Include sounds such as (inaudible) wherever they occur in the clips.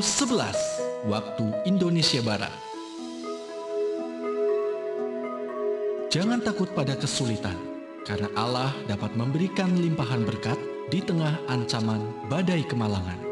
pukul 11 waktu Indonesia Barat. Jangan takut pada kesulitan, karena Allah dapat memberikan limpahan berkat di tengah ancaman badai kemalangan.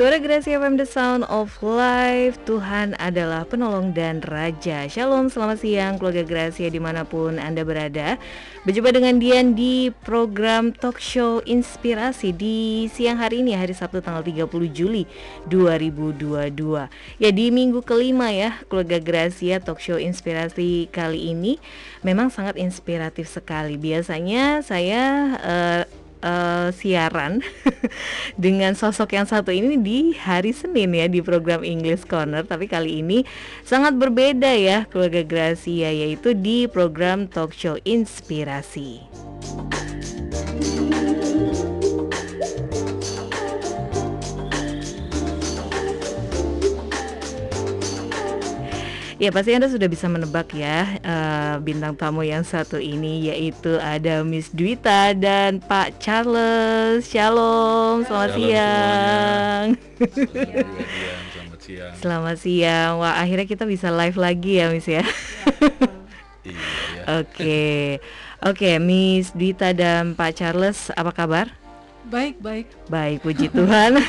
Suara Gracia FM The Sound of Life. Tuhan adalah penolong dan raja. Shalom, selamat siang keluarga Gracia di mana pun Anda berada. Berjumpa dengan Dian di program talk show Inspirasi Di siang hari ini, hari Sabtu tanggal 30 Juli 2022 Ya di minggu kelima ya keluarga Gracia talk show Inspirasi kali ini Memang sangat inspiratif sekali. Biasanya saya uh, uh, siaran (laughs) dengan sosok yang satu ini di hari Senin ya di program English Corner tapi kali ini sangat berbeda ya keluarga Gracia yaitu di program talk show Inspirasi. Ya pasti Anda sudah bisa menebak ya uh, bintang tamu yang satu ini yaitu ada Miss Dwita dan Pak Charles. Shalom, selamat Shalom siang. Selamat siang. Selamat siang. Wah akhirnya kita bisa live lagi ya Miss ya. Iya, ya. Oke, oke Miss Dwita dan Pak Charles apa kabar? Baik, baik. Baik, puji Tuhan.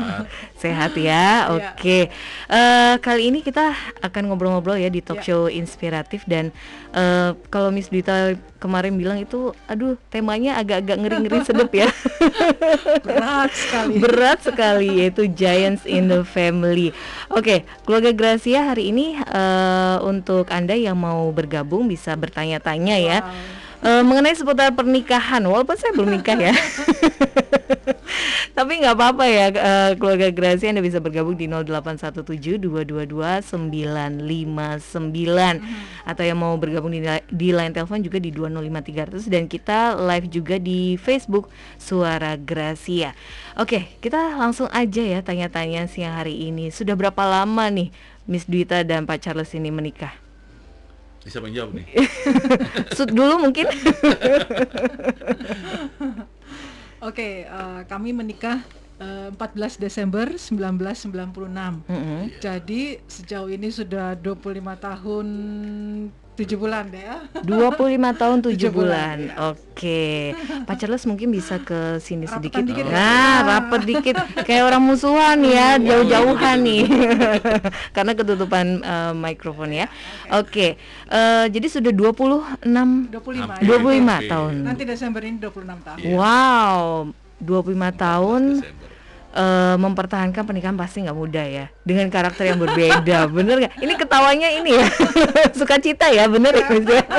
(laughs) Sehat ya. Oke. Eh, kali ini kita akan ngobrol-ngobrol ya di talk Ya. show inspiratif dan eh, kalau Miss Dita kemarin bilang itu aduh temanya agak-agak ngeri-ngeri (laughs) sedep ya. Berat sekali. Berat sekali yaitu Giants in the Family. Oke, keluarga Gracia hari ini eh, untuk Anda yang mau bergabung bisa bertanya-tanya ya. Eh, mengenai seputar pernikahan, walaupun saya belum nikah ya. (laughs) Tapi nggak apa-apa ya eh, keluarga Gracia Anda bisa bergabung di 0817222959 atau yang mau bergabung di, di line telepon juga di 205300 dan kita live juga di Facebook Suara Gracia. Oke, kita langsung aja ya tanya-tanya siang hari ini. Sudah berapa lama nih Miss Dwita dan Pak Charles ini menikah? Bisa menjawab nih. (laughs) Sud dulu mungkin. (laughs) Oke, eh, kami menikah eh, 14 Desember 1996. Mm-mm. Jadi sejauh ini sudah 25 tahun 7 bulan deh ya. 25 tahun 7 Tujuh bulan. bulan, ya. Oke. Pak Charles mungkin bisa ke sini Rapetan sedikit. dikit ya. Nah, rapet dikit kayak orang musuhan ya, jauh-jauhan nih. (laughs) Karena ketutupan eh, mikrofon ya. Oke. Eh, jadi sudah 26 25 Hampir. ya. 25 Hampir. tahun. Nanti Desember ini 26 tahun. Iya. Wow. 25 tahun Desember. Eh, mempertahankan pernikahan pasti nggak mudah ya dengan karakter yang berbeda (laughs) bener nggak ini ketawanya ini ya (laughs) sukacita ya bener ya ya? (laughs)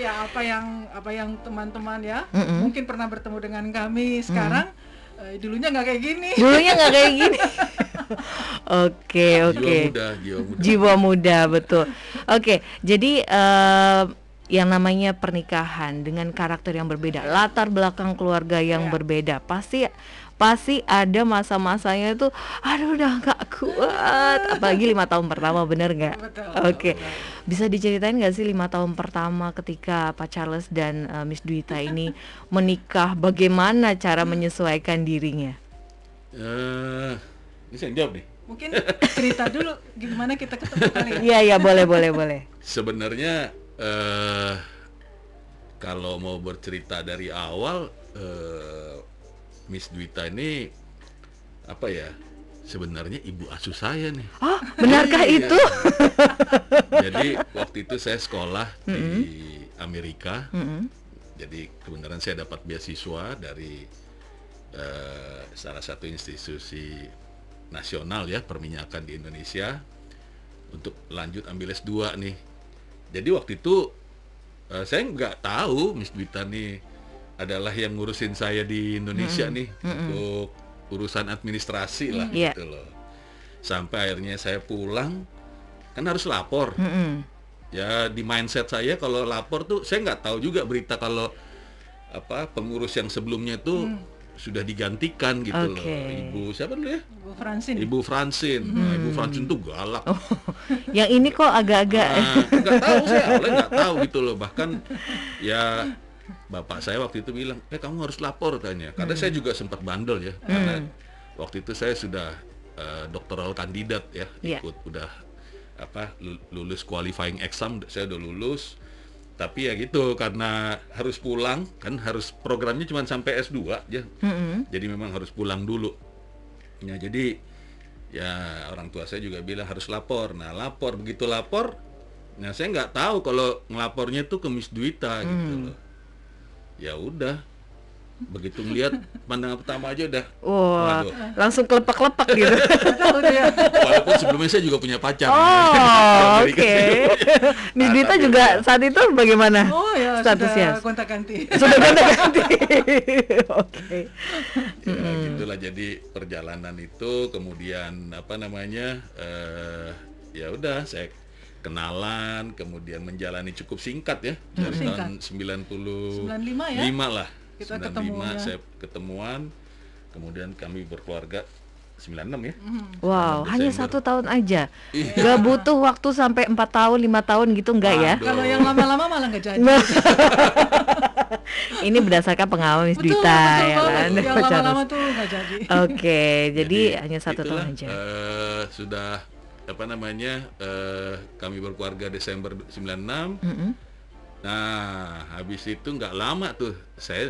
Ya, apa yang apa yang teman-teman ya Mm-mm. mungkin pernah bertemu dengan kami sekarang eh, dulunya nggak kayak gini. dulunya nggak kayak gini oke oke Jiwa muda, jiwa muda. jiwa muda betul oke jadi eh, yang namanya pernikahan dengan karakter yang berbeda latar belakang keluarga yang Ya. berbeda pasti pasti ada masa-masanya itu aduh udah nggak kuat. Apalagi lima tahun pertama bener nggak? Oke. bisa diceritain nggak sih lima tahun pertama ketika Pak Charles dan eh, Miss Dwita ini menikah? Bagaimana cara menyesuaikan dirinya? Eh, ini saya jawab nih. Mungkin cerita dulu gimana kita ketemu kali ya. iya iya boleh boleh boleh. Sebenarnya eh kalau mau bercerita dari awal eh Miss Dwita ini apa ya? Sebenarnya ibu asuh saya nih. oh benarkah Iya. itu (laughs) Jadi waktu itu saya sekolah di Amerika. Mm-mm. Jadi kebenaran saya dapat beasiswa dari eh, salah satu institusi nasional ya perminyakan di Indonesia untuk lanjut ambil S2 nih. Jadi waktu itu eh, saya nggak tahu Miss Dwita nih adalah yang ngurusin saya di Indonesia nih untuk urusan administrasi lah Iya. gitu loh. Sampai akhirnya saya pulang kan harus lapor. Mm-mm. ya di mindset saya kalau lapor tuh saya nggak tahu juga berita kalau apa pengurus yang sebelumnya itu sudah digantikan gitu loh. Oke. ibu siapa dulu ya? Bu Francine. ibu Francine nah, ibu Francine tuh galak. (laughs) Yang ini kok agak-agak Nah, nggak tahu saya nggak tahu gitu loh. Bahkan ya bapak saya waktu itu bilang eh kamu harus lapor tanya karena saya juga sempat bandel ya karena waktu itu saya sudah eh, doktoral kandidat ya Iya. ikut udah apa lu- lulus qualifying exam saya udah lulus tapi ya gitu karena harus pulang kan harus programnya cuma sampai S2 aja Mm-mm. jadi memang harus pulang dulu Ya jadi ya orang tua saya juga bilang harus lapor. Nah lapor begitu lapor, nah saya nggak tahu kalau ngelapornya tuh ke Miss Duita gitu loh. Ya udah, begitu melihat pandangan pertama aja udah. Wah, Waduh. langsung kelepak-kelepak gitu. (laughs) Walaupun sebelumnya saya juga punya pacar. Oh, (laughs) oke. Dita tapi juga ya. saat itu bagaimana? Oh ya Statusnya? (laughs) sudah kontak ganti. Sudah ganti-ganti. Oke. ya gitulah jadi perjalanan itu kemudian apa namanya eh ya udah saya kenalan kemudian menjalani cukup singkat ya dari tahun 90 95 ya? lima lah Kita 95 ketemunya. saya ketemuan kemudian kami berkeluarga 96 ya Wow, 6 hanya satu tahun aja. Iya. Gak butuh waktu sampai empat tahun, lima tahun gitu enggak ya? Waduh. Kalau yang lama-lama malah nggak jadi. Nah, (laughs) Ini berdasarkan pengalaman Miss betul, Dita betul ya kan. Yang lama-lama tuh nggak jadi. Oke, jadi, hanya satu itulah, tahun aja. eh, sudah apa namanya eh, kami berkeluarga Desember 96 Mm-mm. Nah, habis itu nggak lama tuh saya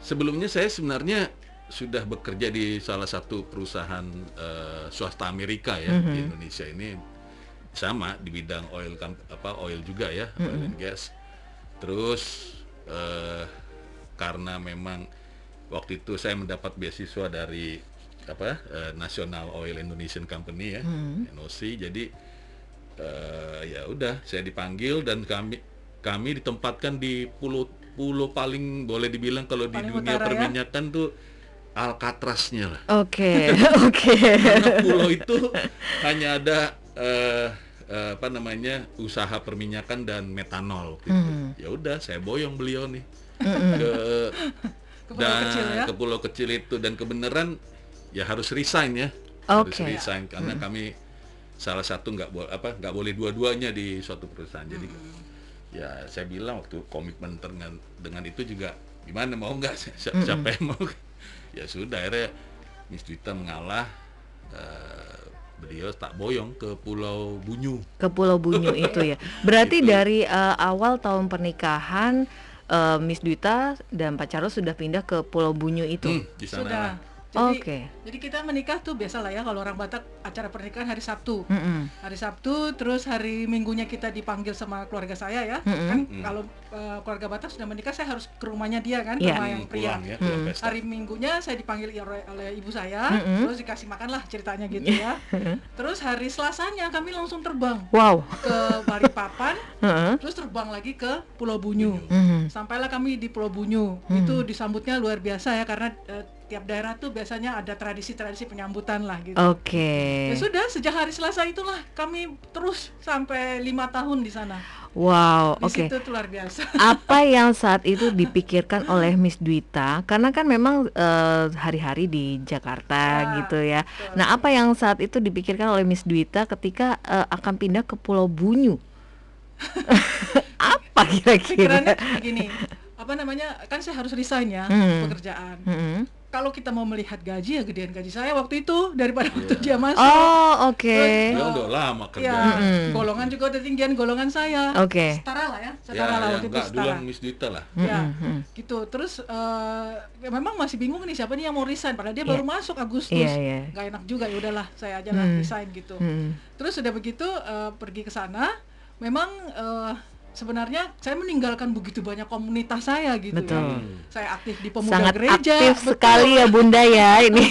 sebelumnya saya sebenarnya sudah bekerja di salah satu perusahaan eh, swasta Amerika ya Mhm. di Indonesia ini sama di bidang oil apa oil juga ya oil Mhm. and gas. Terus eh, karena memang waktu itu saya mendapat beasiswa dari apa eh, National Oil Indonesian Company ya Mhm. NOC jadi eh, ya udah saya dipanggil dan kami kami ditempatkan di pulau pulau paling boleh dibilang kalau di Paling dunia utara ya? perminyakan tuh Alcatraznya lah Oke, (laughs) oke. karena pulau itu hanya ada eh, apa namanya usaha perminyakan dan metanol gitu. Mhm. ya udah saya boyong beliau nih Mm-mm. ke Ke pulau kecil ya? ke pulau kecil itu dan kebenaran ya harus resign ya harus Oke. resign karena kami salah satu nggak boleh apa nggak boleh dua-duanya di suatu perusahaan jadi ya saya bilang waktu komitmen dengan dengan itu juga gimana mau nggak (laughs) Si- si- siapa yang mau (laughs) ya sudah akhirnya Miss Dita mengalah eh, beliau tak boyong ke Pulau Bunyu Ke Pulau Bunyu (laughs) itu ya. Berarti Gitu. dari eh, awal tahun pernikahan eh, Miss Duita dan Pak Charles sudah pindah ke Pulau Bunyu itu. Hmm, di sana Sudah. Jadi, Oke. jadi kita menikah tuh biasa lah ya kalau orang Batak acara pernikahan hari Sabtu. Mm-mm. Hari Sabtu, terus hari Minggunya kita dipanggil sama keluarga saya ya. Mm-mm. Kan Mm. kalau eh, keluarga Batak sudah menikah saya harus ke rumahnya dia kan, Iya. rumah yang Hmm, pria. pulang ya pulang Hmm. Hari Minggunya saya dipanggil oleh, ibu saya, Mm-mm. terus dikasih makan lah ceritanya gitu ya. (laughs) terus hari Selasanya kami langsung terbang Wow. ke Balikpapan, (laughs) Heeh. terus terbang lagi ke Pulau Bunyu. Mhm. Sampailah kami di Pulau Bunyu. Hmm. Itu disambutnya luar biasa ya karena eh, tiap daerah tuh biasanya ada tradisi-tradisi penyambutan lah gitu. Oke. Ya sudah sejak hari Selasa itulah kami terus sampai lima tahun di sana. Wow, oke. situ tuh luar biasa. (laughs) Apa yang saat itu dipikirkan oleh Miss Duita? Karena kan memang eh, hari-hari di Jakarta Ya, gitu ya. betul. Nah, apa yang saat itu dipikirkan oleh Miss Duita ketika eh, akan pindah ke Pulau Bunyu? (laughs) apa Pikirannya kira-kira? begini, apa namanya? Kan saya harus resign ya Hmm. pekerjaan. Mm-mm. Kalau kita mau melihat gaji ya gedean gaji saya waktu itu daripada waktu dia masuk. Oh, oke. Terus, Dia udah lama kerja Ya, Mm-mm. golongan juga udah tinggian golongan saya. Oke. Setara lah ya, ya, setara lah ya waktu itu enggak setara. Miss Dita lah Ya, Mm-mm. gitu. Terus eh, ya memang masih bingung nih siapa nih yang mau resign padahal dia Iya. baru masuk Agustus. Iya, iya. Nggak enak juga ya udahlah saya aja lah Hmm. resign gitu. Mm-mm. Terus sudah begitu eh, pergi ke sana, memang eh, sebenarnya saya meninggalkan begitu banyak komunitas saya gitu Betul. ya. Saya aktif di pemuda Sangat gereja, aktif betul. sekali ya Bunda ya ini.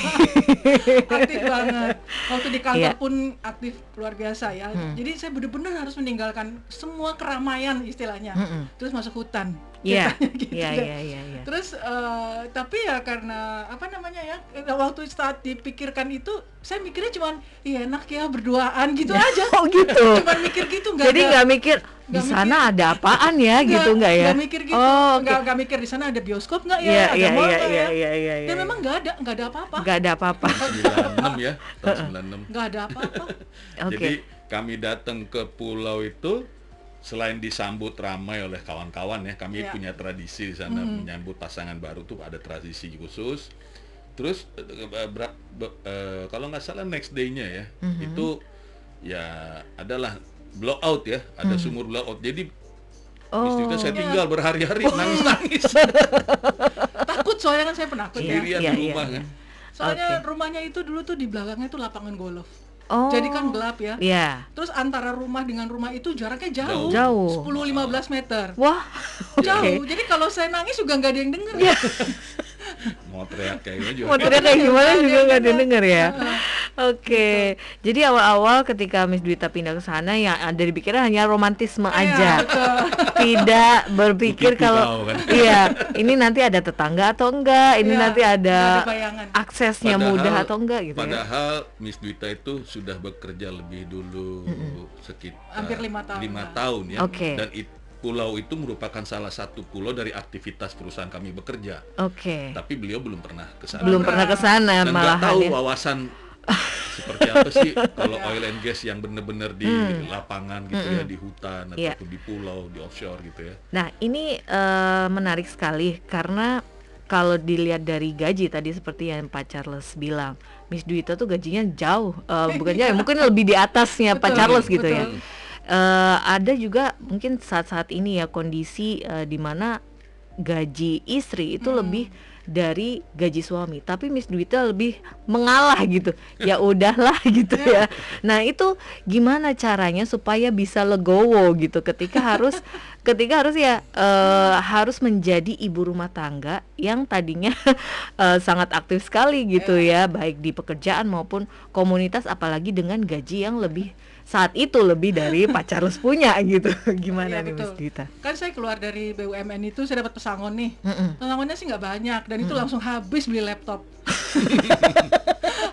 (laughs) aktif banget. Waktu di kantor Iya. pun aktif luar biasa ya. Hmm. Jadi saya benar-benar harus meninggalkan semua keramaian istilahnya. Mm-mm. Terus masuk hutan. Iya, Ceritanya (laughs) gitu iya, deh. iya, iya, iya. Terus eh, tapi ya karena apa namanya ya waktu saat dipikirkan itu saya mikirnya cuman iya enak ya berduaan gitu aja. (laughs) Oh gitu. (laughs) Cuman mikir gitu nggak Jadi nggak mikir di sana ada apaan ya gitu nggak ya? nggak mikir gitu Oh, oke. nggak mikir di sana ada bioskop nggak ya Iya, ada iya, mall iya, nggak iya, ya iya, iya, dan iya. memang nggak ada nggak ada apa-apa nggak ada apa-apa. 96 ya tahun 96 nggak ada apa-apa Oke. Jadi kami datang ke pulau itu selain disambut ramai oleh kawan-kawan ya, kami Ya. punya tradisi di sana menyambut pasangan baru tuh ada tradisi khusus. Terus eh, eh, bera- be- eh, kalau nggak salah next day-nya ya, itu ya adalah blowout ya, ada sumur blowout. Jadi Oh. istilah saya tinggal berhari-hari nangis-nangis (laughs) takut soalnya kan saya penakut ya sendirian Iya, di iya, rumah iya. kan. Soalnya Oke. rumahnya itu dulu tuh di belakangnya tuh lapangan golf. Oh. Jadi kan gelap ya. Iya. Terus antara rumah dengan rumah itu jaraknya jauh. Jauh. 10-15 meter. Wah. Jauh. Oke. Jadi kalau saya nangis juga nggak ada yang denger. (laughs) mau teriak kayak gimana juga Mau teriak kayak gimana juga nggak denger. ya. Oke. Jadi awal-awal ketika Miss Duita pindah ke sana yang ada di pikiran hanya romantisme Iya, aja. betul. Tidak berpikir kalau kan. iya, ini nanti ada tetangga atau enggak, ini Iya, nanti ada aksesnya Padahal- mudah atau enggak gitu ya. Padahal Miss Duita itu sudah bekerja lebih dulu sekitar Hampir lima tahun lima tahun ya. Oke. Dan it- pulau itu merupakan salah satu pulau dari aktivitas perusahaan kami bekerja. Oke. Tapi beliau belum pernah ke sana. Belum pernah ke sana Dan malahan tahu ya. wawasan (laughs) seperti apa sih kalau oil and gas yang benar-benar di lapangan gitu ya di hutan Hmm. Iya. ataupun di pulau di offshore gitu ya. Nah, ini eh, menarik sekali karena kalau dilihat dari gaji tadi seperti yang Pak Charles bilang, Miss Duita tuh gajinya jauh, eh, bukan jauh, (laughs) mungkin lebih di atasnya Pak Betul, Charles gitu ya. Eh, ada juga mungkin saat-saat ini ya kondisi eh, di mana gaji istri itu lebih dari gaji suami, tapi Miss Duita lebih mengalah gitu. (laughs) Ya udahlah gitu ya. Nah, itu gimana caranya supaya bisa legowo gitu? Ketika harus (laughs) ketika harus ya eh, harus menjadi ibu rumah tangga yang tadinya (laughs) eh, sangat aktif sekali gitu ya, baik di pekerjaan maupun komunitas apalagi dengan gaji yang lebih saat itu lebih dari (laughs) Pak Charles punya gitu. Gimana Iya, nih Miss. Duita? Kan saya keluar dari BUMN itu saya dapat pesangon nih. Mm-mm. Pesangonnya sih nggak banyak dan itu langsung habis beli laptop. (laughs)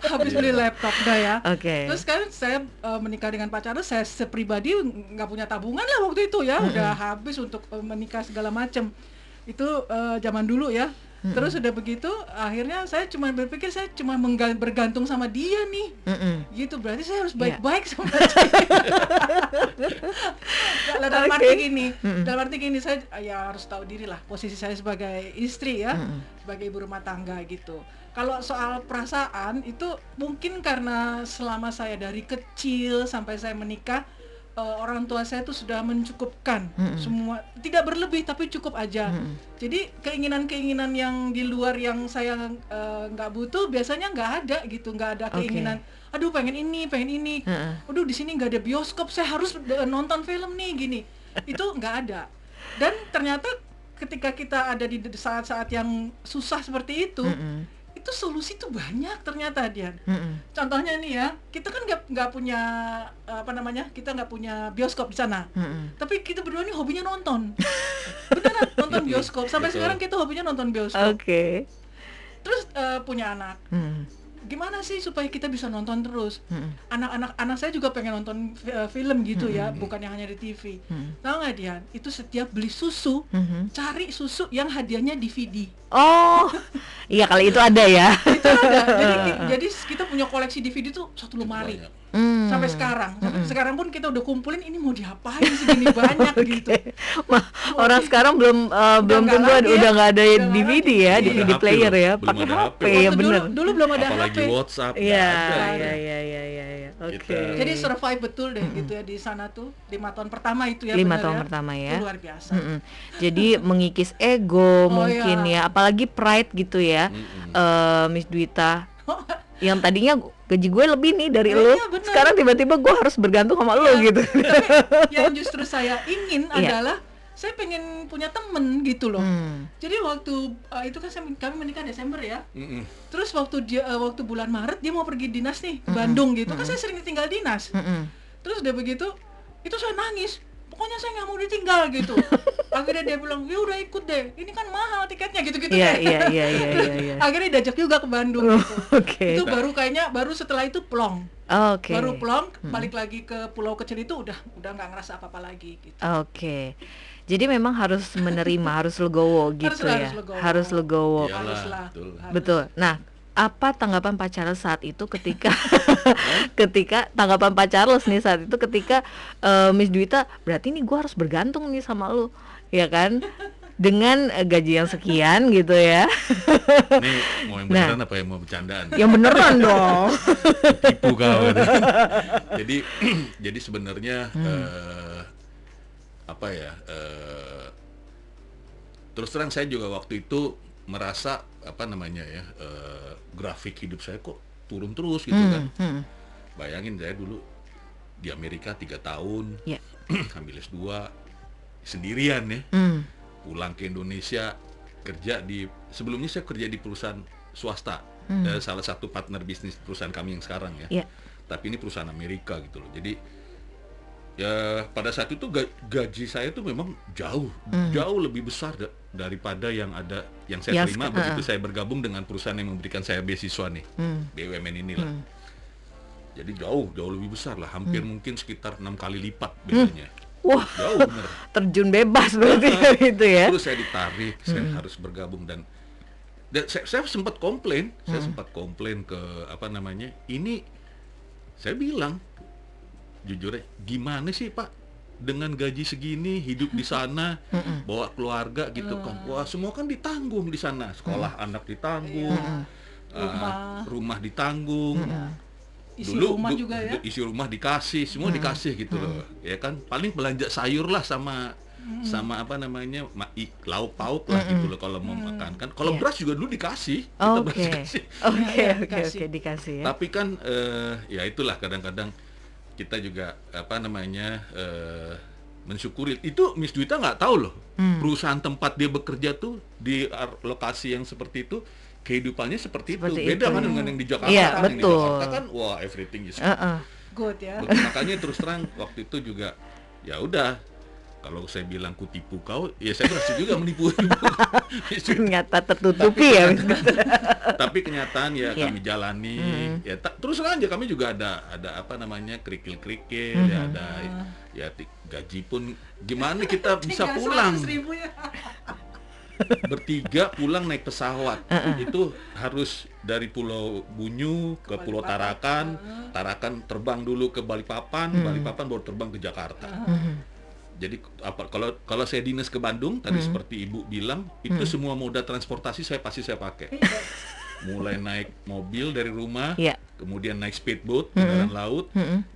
habis beli laptop dah ya. Oke. Terus kan saya eh, menikah dengan Pak Charles, saya sepribadi nggak punya tabungan lah waktu itu ya, udah habis untuk eh, menikah segala macem. Itu eh, zaman dulu ya. Terus udah begitu, akhirnya saya cuma berpikir saya cuma bergantung sama dia nih. Mm-mm. Gitu berarti saya harus Iya. baik-baik sama dia. (laughs) Dalam arti Oke. gini, dalam arti gini saya ya harus tahu diri lah posisi saya sebagai istri ya, sebagai ibu rumah tangga gitu. Kalau soal perasaan itu mungkin karena selama saya dari kecil sampai saya menikah eh, orang tua saya tuh sudah mencukupkan semua tidak berlebih tapi cukup aja. Jadi keinginan-keinginan yang di luar yang saya eh, nggak butuh biasanya nggak ada gitu, nggak ada keinginan. Aduh pengen ini, pengen ini. Heeh. Aduh di sini nggak ada bioskop, saya harus eh, nonton film nih gini. Itu nggak ada. Dan ternyata ketika kita ada di saat-saat yang susah seperti itu, Mm-mm. Itu solusi tuh banyak ternyata Dian. Mm-mm. Contohnya nih ya, kita kan nggak nggak punya apa namanya, kita nggak punya bioskop di sana. Mm-mm. Tapi kita berdua nih hobinya nonton. (laughs) Beneran nonton bioskop. Sampai sekarang kita hobinya nonton bioskop. Oke. Terus eh, punya anak. Mm. Gimana sih supaya kita bisa nonton terus? Anak-anak anak saya juga pengen nonton eh, film gitu ya, bukan yang hanya di TV. Mm. Tahu nggak Dian? Itu setiap beli susu, Mhm. cari susu yang hadiahnya DVD. Oh, iya kali itu ada ya. Itu ada. jadi, (laughs) jadi kita punya koleksi DVD tuh satu lemari. Hmm. Sampai sekarang. Sampai sekarang pun kita udah kumpulin ini mau diapain segini (laughs) banyak gitu. Mah, orang sekarang belum eh, belum tentu lagi ya. udah nggak ada Udah DVD lagi. ya. DVD ada player HP ya, pakai HP HP. ya bener. Dulu, dulu belum ada Apalagi HP. WhatsApp. nggak Iya, iya, iya, iya, iya, iya. Oke. Kita- Jadi survive betul deh gitu ya di sana tuh lima tahun pertama itu ya. Lima tahun ya. pertama ya. Itu luar biasa. Mm-mm. Jadi mengikis ego (laughs) Oh, mungkin iya. ya, apalagi pride gitu ya, Mm-mm. eh, Miss Duita. (laughs) Yang tadinya gaji gue lebih nih dari Iya, lo, iya, bener. sekarang tiba-tiba gue harus bergantung sama lo Iya, gitu. Tapi (laughs) yang justru saya ingin Iya. adalah saya pengen punya temen gitu loh. Hmm. Jadi waktu uh, itu kan saya, kami menikah Desember ya. Mm-mm. Terus waktu dia uh, waktu bulan Maret dia mau pergi dinas nih ke Bandung gitu. Kan saya sering tinggal dinas. Mm-mm. Terus udah begitu itu saya nangis. Pokoknya saya nggak mau ditinggal gitu. (laughs) Akhirnya dia bilang, "Ya udah ikut deh. Ini kan mahal tiketnya gitu-gitu." Iya, deh. iya, iya, iya, (laughs) iya, iya. Akhirnya diajak juga ke Bandung Oh, gitu. Oke. Itu baru kayaknya baru setelah itu plong. Oke. Baru plong, balik lagi ke pulau kecil itu udah udah nggak ngerasa apa-apa lagi gitu. Oke. Jadi memang harus menerima, harus legowo gitu Harus- ya. harus legowo. Harus legowo. Iyalah, Haruslah. betul. Harus. Betul. Nah, apa tanggapan Pak Charles saat itu ketika (laughs) ketika tanggapan Pak Charles nih saat itu ketika eh, Miss Duita berarti nih gua harus bergantung nih sama lu, ya kan? Dengan eh, gaji yang sekian gitu ya. (laughs) Ini mau yang Nah. beneran apa yang mau bercandaan? yang beneran (laughs) dong. tipu kau jadi (clears throat) jadi sebenarnya Hmm. eh, apa ya eh, terus terang saya juga waktu itu merasa apa namanya ya eh, grafik hidup saya kok turun terus gitu Hmm, kan. hmm. Bayangin saya dulu di Amerika tiga tahun, Ya. (clears throat) ambil S2 sendirian ya, Hmm. pulang ke Indonesia kerja di sebelumnya saya kerja di perusahaan swasta, eh, salah satu partner bisnis perusahaan kami yang sekarang ya. Hmm. Ya. Tapi ini perusahaan Amerika gitu loh. Jadi ya pada saat itu ga- gaji saya tuh memang jauh jauh lebih besar daripada yang ada yang saya Yang terima sek- begitu saya bergabung dengan perusahaan yang memberikan saya beasiswa nih Hmm. BUMN inilah. Jadi jauh jauh lebih besar lah. Hampir mungkin sekitar enam kali lipat Hmm. bedanya (laughs) Wah, jauh bener. (laughs) terjun bebas berarti ya (laughs) gitu ya. terus saya ditarik saya harus bergabung dan dan saya, saya sempat komplain saya sempat komplain ke apa namanya ini saya bilang jujur ya gimana sih pak dengan gaji segini hidup di sana (laughs) bawa keluarga gitu kan wah semua kan ditanggung di sana. Sekolah anak ditanggung uh, Rumah. rumah ditanggung. Isi dulu rumah juga ya? isi rumah dikasih semua dikasih gitu loh. Ya kan? Paling belanja sayur lah sama sama apa namanya ma- i- lauk pauk lah gitu loh kalau mau makan kan. Kalau Iya. beras juga dulu dikasih kita beras Oke. dikasih. Oke, Iya, oke, dikasih. oke, dikasih ya. tapi kan eh, ya itulah kadang-kadang kita juga apa namanya eh, mensyukuri itu Miss Duita nggak tahu loh Hmm. perusahaan tempat dia bekerja tuh di lokasi yang seperti itu kehidupannya seperti, Seperti itu beda itu. kan dengan yang di Jakarta Iya, kan yang di betul. Jakarta kan wah everything is Heeh. good ya Betul, makanya terus terang waktu itu juga ya udah kalau saya bilang kutipu kau ya saya berhasil juga menipu. (laughs) Ternyata tertutupi ya. tapi kenyataan ya Iya. kami jalani. Ya ta- terus aja kami juga ada ada apa namanya kerikil kerikil ya ada ya gaji pun gimana kita (laughs) bisa pulang? 100 ribu ya. Bertiga pulang naik pesawat. Itu harus dari Pulau Bunyu ke Pulau Tarakan. Tarakan terbang dulu ke Balikpapan. Balikpapan baru terbang ke Jakarta jadi apa kalau kalau saya dinas ke Bandung tadi seperti ibu bilang itu semua moda transportasi saya pasti saya pakai (laughs) mulai naik mobil dari rumah Iya. kemudian naik speedboat kendaraan laut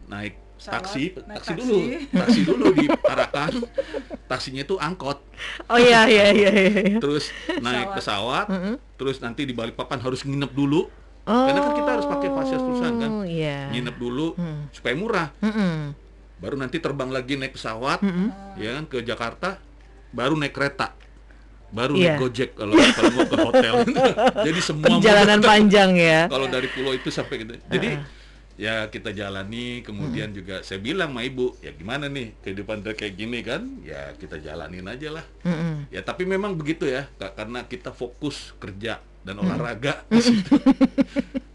naik Pesawat, taksi naik taksi taksi. dulu taksi dulu di Tarakan taksinya itu angkot Oh iya iya iya iya. terus naik pesawat, terus nanti di Balikpapan harus nginep dulu. Oh. Karena kan kita harus pakai fasilitas perusahaan kan. Iya. Nginep dulu supaya murah. Mm-mm. Baru nanti terbang lagi naik pesawat, ya kan ke Jakarta, baru naik kereta. Baru Iya. naik Gojek kalau kalau mau ke hotel. (laughs) Jadi semua Perjalanan panjang ya. kalau dari pulau itu sampai gitu. Jadi ya kita jalani kemudian juga saya bilang sama ibu ya gimana nih kehidupan udah kayak gini kan ya kita jalanin aja lah Mm-mm. Ya tapi memang begitu ya, Kak, karena kita fokus kerja dan Hmm. olahraga. (laughs) di situ.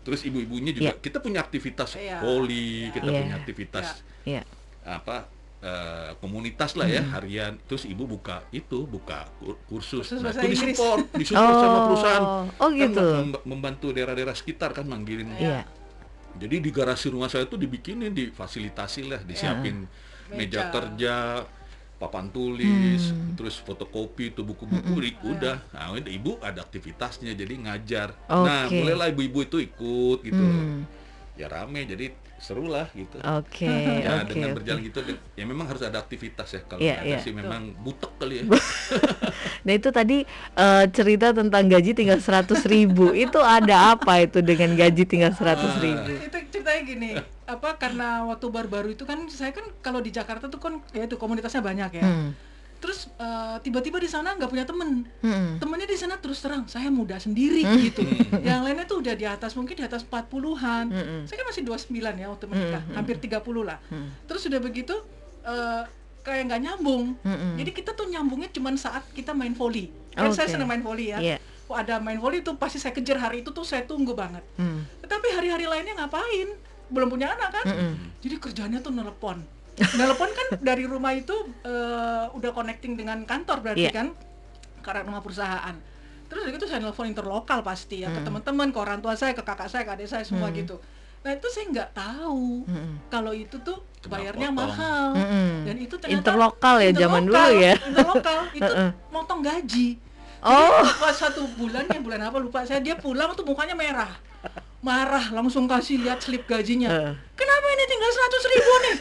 Terus ibu-ibunya juga Iya. kita punya aktivitas Iya. voli, kita Iya. punya aktivitas Iya. Apa eh, komunitas lah Hmm. ya harian. Terus ibu buka itu, buka kur- kursus. Kursus Nah, itu disupport, disupport sama perusahaan. Oh Kan gitu. mem- membantu daerah-daerah sekitar kan manggilin. Iya. Jadi di garasi rumah saya tuh dibikinin, difasilitasi lah, disiapin meja Meja. kerja, papan tulis, Hmm. terus fotokopi itu buku-buku, ri- udah. Nah, udah, ibu ada aktivitasnya, jadi ngajar. Nah, Oke. mulailah ibu-ibu itu ikut gitu. Hmm. Ya rame, jadi seru lah gitu. Oke, ya oke, dengan berjalan gitu, ya memang harus ada aktivitas ya. Kalau Iya, nggak ada iya. sih memang butek kali ya. (laughs) Nah itu tadi eh, cerita tentang gaji tinggal 100 ribu Itu ada apa itu dengan gaji tinggal 100 ribu? itu ceritanya gini apa karena waktu baru-baru itu kan saya kan kalau di Jakarta tuh kan ya itu komunitasnya banyak ya Hmm. Terus eh, tiba-tiba di sana nggak punya temen Hmm. temennya di sana terus terang saya muda sendiri gitu yang lainnya tuh udah di atas mungkin di atas 40-an Mm-mm. saya kan masih 29 ya waktu menikah Mm-mm. hampir 30 lah Mm. terus udah begitu eh, kayak nggak nyambung Mm-mm. jadi kita tuh nyambungnya cuman saat kita main volley kan saya Oke. senang main volley ya. Wah, ada main volley itu pasti saya kejar hari itu tuh saya tunggu banget Hmm. tetapi hari-hari lainnya ngapain belum punya anak kan Mm-mm. jadi kerjanya tuh nelpon nelpon kan dari rumah itu eh, udah connecting dengan kantor berarti Iya. kan karena rumah perusahaan terus gitu saya nelpon interlokal pasti ya ke Mm. teman-teman ke orang tua saya ke kakak saya ke adik saya semua Mm. gitu nah itu saya nggak tahu Mm-mm. kalau itu tuh bayarnya potong. mahal Mm-mm. dan itu ternyata Interlokal ya zaman dulu ya. interlokal (laughs) itu motong gaji Oh. Jadi, pas satu bulan ya bulan apa lupa saya dia pulang tuh mukanya merah marah langsung kasih lihat slip gajinya Heeh. kenapa ini tinggal 100 ribu nih.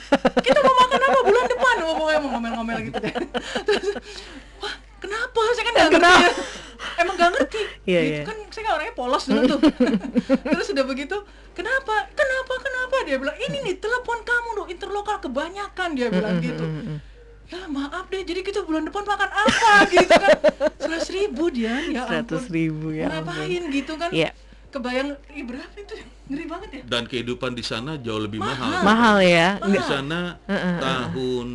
Kita mau makan apa? Bulan depan. Oh, pokoknya mau ngomel-ngomel gitu deh. Terus, wah kenapa? Saya kan nggak ngerti ya. Emang gak ngerti. Iya, gitu iya. kan saya kan orangnya polos dulu tuh. (laughs) Terus udah begitu kenapa? Kenapa? Kenapa? Dia bilang ini nih telepon kamu loh interlokal kebanyakan dia bilang gitu. ya maaf deh jadi kita bulan depan makan apa? Gitu kan. Seratus ribu dia ya ampun. 100 ribu ya ngapain gitu kan? Iya. kebayang ih berapa itu ngeri banget ya Dan kehidupan di sana jauh lebih mahal. Mahal ya. Di sana tahun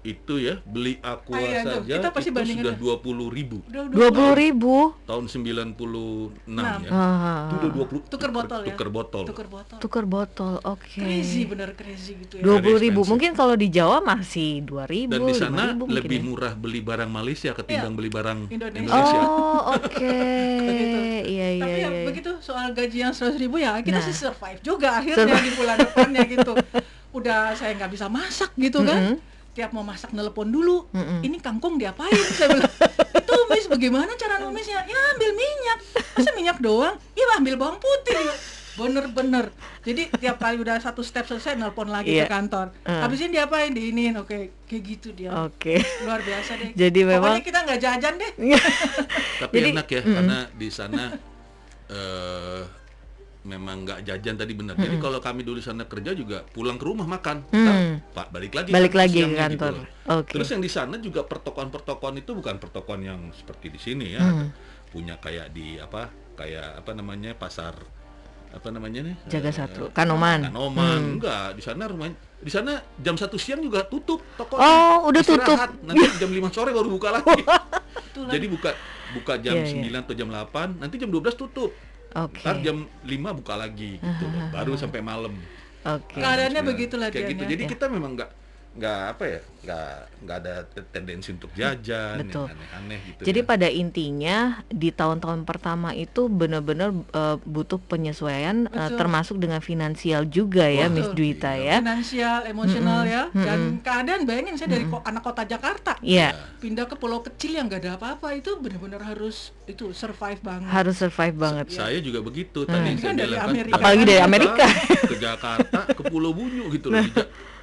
itu ya beli aqua Ah, iya, saja Kita pasti itu sudah ya. dua puluh ribu Dua puluh ribu. tahun 96 ya. Ah, Itu udah 20 Tuker botol ya? Tuker botol. tuker botol tuker botol, oke. crazy bener crazy gitu ya Dua puluh ribu. Mungkin kalau di Jawa masih dua ribu. Dan di sana lebih ya. murah beli barang Malaysia ketimbang beli barang Indonesia. Indonesia. Oh, oke. Begitu. (laughs) Iya, iya, Tapi ya iya. begitu soal gaji yang seratus ribu ya kita Nah. Sih survive juga akhirnya di bulan depannya gitu. Udah saya nggak bisa masak gitu kan. Tiap mau masak nelpon dulu. Ini kangkung diapain? (laughs) Saya bilang. Itu mis bagaimana cara numisnya? Ya ambil minyak. Masa minyak doang? Iya ambil bawang putih. Bener-bener. Jadi tiap kali udah satu step selesai nelpon lagi Iya. ke kantor. Habis ini diapain? Diinin. Oke, kayak gitu dia. Oke. Luar biasa deh. Jadi memang- Pokoknya kita nggak jajan deh. Tapi Jadi, enak ya karena di sana eh memang nggak jajan tadi benar. Jadi kalau kami dulu di sana kerja juga pulang ke rumah makan, Ntar, Pak balik lagi Balik kan lagi ke kantor. loh. Oke. Terus yang di sana juga pertokoan-pertokoan itu bukan pertokoan yang seperti di sini ya, Hmm. punya kayak di apa kayak apa namanya pasar apa namanya nih Jaga Eh, satu. Kanoman. Kanoman Hmm. enggak di sana rumah di sana jam satu siang juga tutup toko Oh, udah tutup. nanti jam 5 sore baru buka lagi (laughs) jadi buka buka jam iya. 9 atau jam 8 nanti jam 12 tutup Oke. ntar jam 5 buka lagi gitu baru sampai malam Oke. Keadaannya Sembilan. begitulah kayak Dian, gitu ya. jadi Ya. kita memang nggak nggak apa ya nggak nggak ada te- tendensi untuk jajan Betul. yang aneh-aneh gitu Jadi ya. pada intinya di tahun-tahun pertama itu benar-benar eh, butuh penyesuaian Betul. termasuk dengan finansial juga ya Wah, Miss Betul. Dwita ya. finansial, emosional ya, Mm-mm. dan keadaan bayangin saya dari ko- anak kota Jakarta Iya, pindah ke pulau kecil yang gak ada apa-apa itu benar-benar harus itu survive banget. harus survive banget. saya juga begitu tadi Ini saya kan dari kan Amerika. Apalagi dari Amerika. ke Jakarta ke Pulau Bunyu gitu loh (laughs)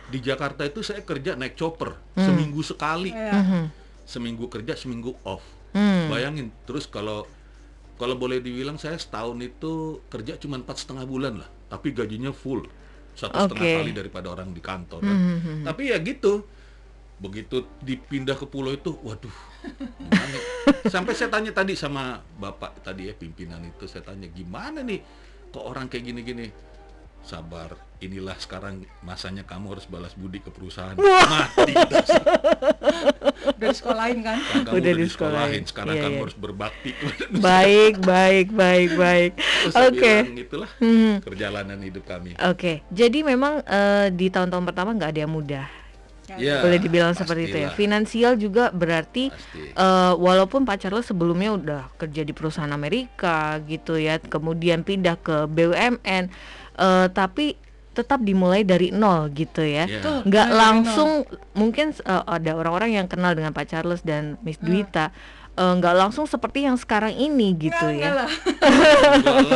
di, Ja- di Jakarta itu saya kerja naik chopper seminggu sekali Ya. seminggu kerja seminggu off Hmm. bayangin terus kalau kalau boleh dibilang saya setahun itu kerja cuma empat setengah bulan lah tapi gajinya full satu setengah Oke. kali daripada orang di kantor kan. tapi ya gitu begitu dipindah ke pulau itu waduh gimana? (laughs) sampai saya tanya tadi sama bapak tadi ya pimpinan itu saya tanya gimana nih kok orang kayak gini-gini sabar inilah sekarang masanya kamu harus balas budi ke perusahaan mati dasar. Udah disekolahin kan. Kan kamu Udah udah, disekolahin. sekarang Iya, kamu iya. harus berbakti Baik, baik, baik, baik. Oke. bilang, itulah Hmm. perjalanan hidup kami Oke, jadi memang eh, di tahun-tahun pertama nggak ada yang mudah. Ya, Boleh dibilang seperti itu ya. pastilah. Finansial juga berarti Pasti. eh, walaupun Pak Charles sebelumnya udah kerja di perusahaan Amerika gitu ya, kemudian pindah ke BUMN, eh, tapi tetap dimulai dari nol gitu ya. Ya. Tuh, Nggak langsung mungkin eh, ada orang-orang yang kenal dengan Pak Charles dan Miss Dwita, eh, nggak langsung seperti yang sekarang ini gitu ya. lah. Enggak lah.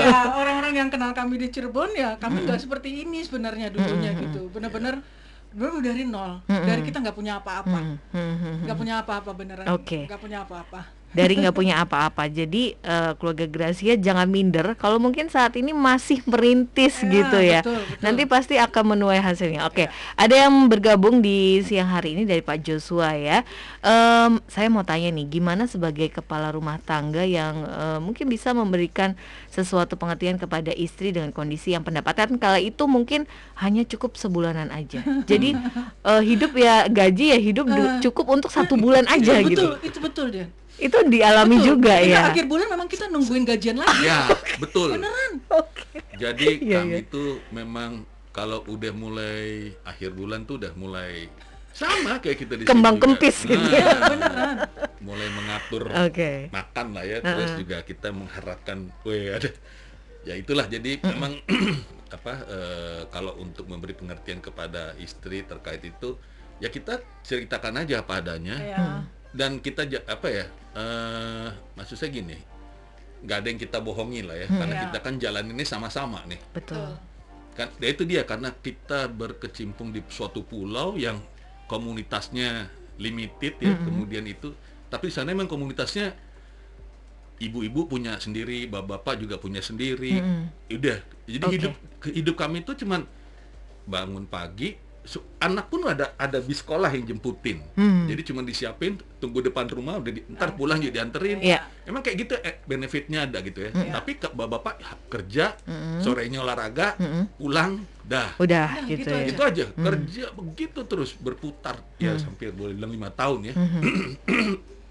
ya orang-orang yang kenal kami di Cirebon ya kami nggak seperti ini sebenarnya dulunya gitu. Benar-benar dulu dari nol. Dari kita nggak punya apa-apa. Hmm, hmm, hmm. Nggak punya apa-apa beneran. Nggak punya apa-apa. Dari nggak punya apa-apa. Jadi eh, keluarga Gracia jangan minder. Kalau mungkin saat ini masih merintis Ya, gitu ya. betul, betul. Nanti pasti akan menuai hasilnya. Oke, ada yang bergabung di siang hari ini dari Pak Joshua ya. Em, saya mau tanya nih, gimana sebagai kepala rumah tangga yang eh, mungkin bisa memberikan sesuatu pengertian kepada istri dengan kondisi yang pendapatan kala itu mungkin hanya cukup sebulanan aja. Jadi (laughs) eh, hidup ya gaji ya hidup du- cukup untuk satu bulan aja itu gitu betul, itu betul dia. Itu dialami Betul. juga Ketika ya akhir bulan memang kita nungguin gajian lagi. Ya, betul. Beneran. Jadi Iya, kami iya. itu memang kalau udah mulai akhir bulan tuh udah mulai sama kayak kita di sini Kembang juga. kempis gitu Nah, ya. Beneran. Mulai mengatur oke makan lah ya, terus juga kita mengharapkan, weh ada, ya itulah. Jadi memang (clears throat) apa eh, kalau untuk memberi pengertian kepada istri terkait itu, ya kita ceritakan aja apa adanya. Ya. Dan kita apa ya eh maksud saya gini nggak ada yang kita bohongin lah ya karena Ya. kita kan jalan ini sama-sama nih betul kan ya itu dia karena kita berkecimpung di suatu pulau yang komunitasnya limited ya kemudian itu tapi di sana memang komunitasnya ibu-ibu punya sendiri, bapak-bapak juga punya sendiri. Udah. Jadi Oke. hidup hidup kami itu cuman bangun pagi, anak pun ada ada bis sekolah yang jemputin. Hmm. Jadi cuma disiapin, tunggu depan rumah udah di, ntar pulang juga dianterin. Iya. Emang kayak gitu eh, benefitnya ada gitu ya. Tapi ke bapak-bapak kerja, sorenya olahraga, pulang, dah. Udah Nah, gitu gitu ya. Itu aja kerja begitu terus berputar ya hampir boleh bilang lima tahun ya. (clears throat)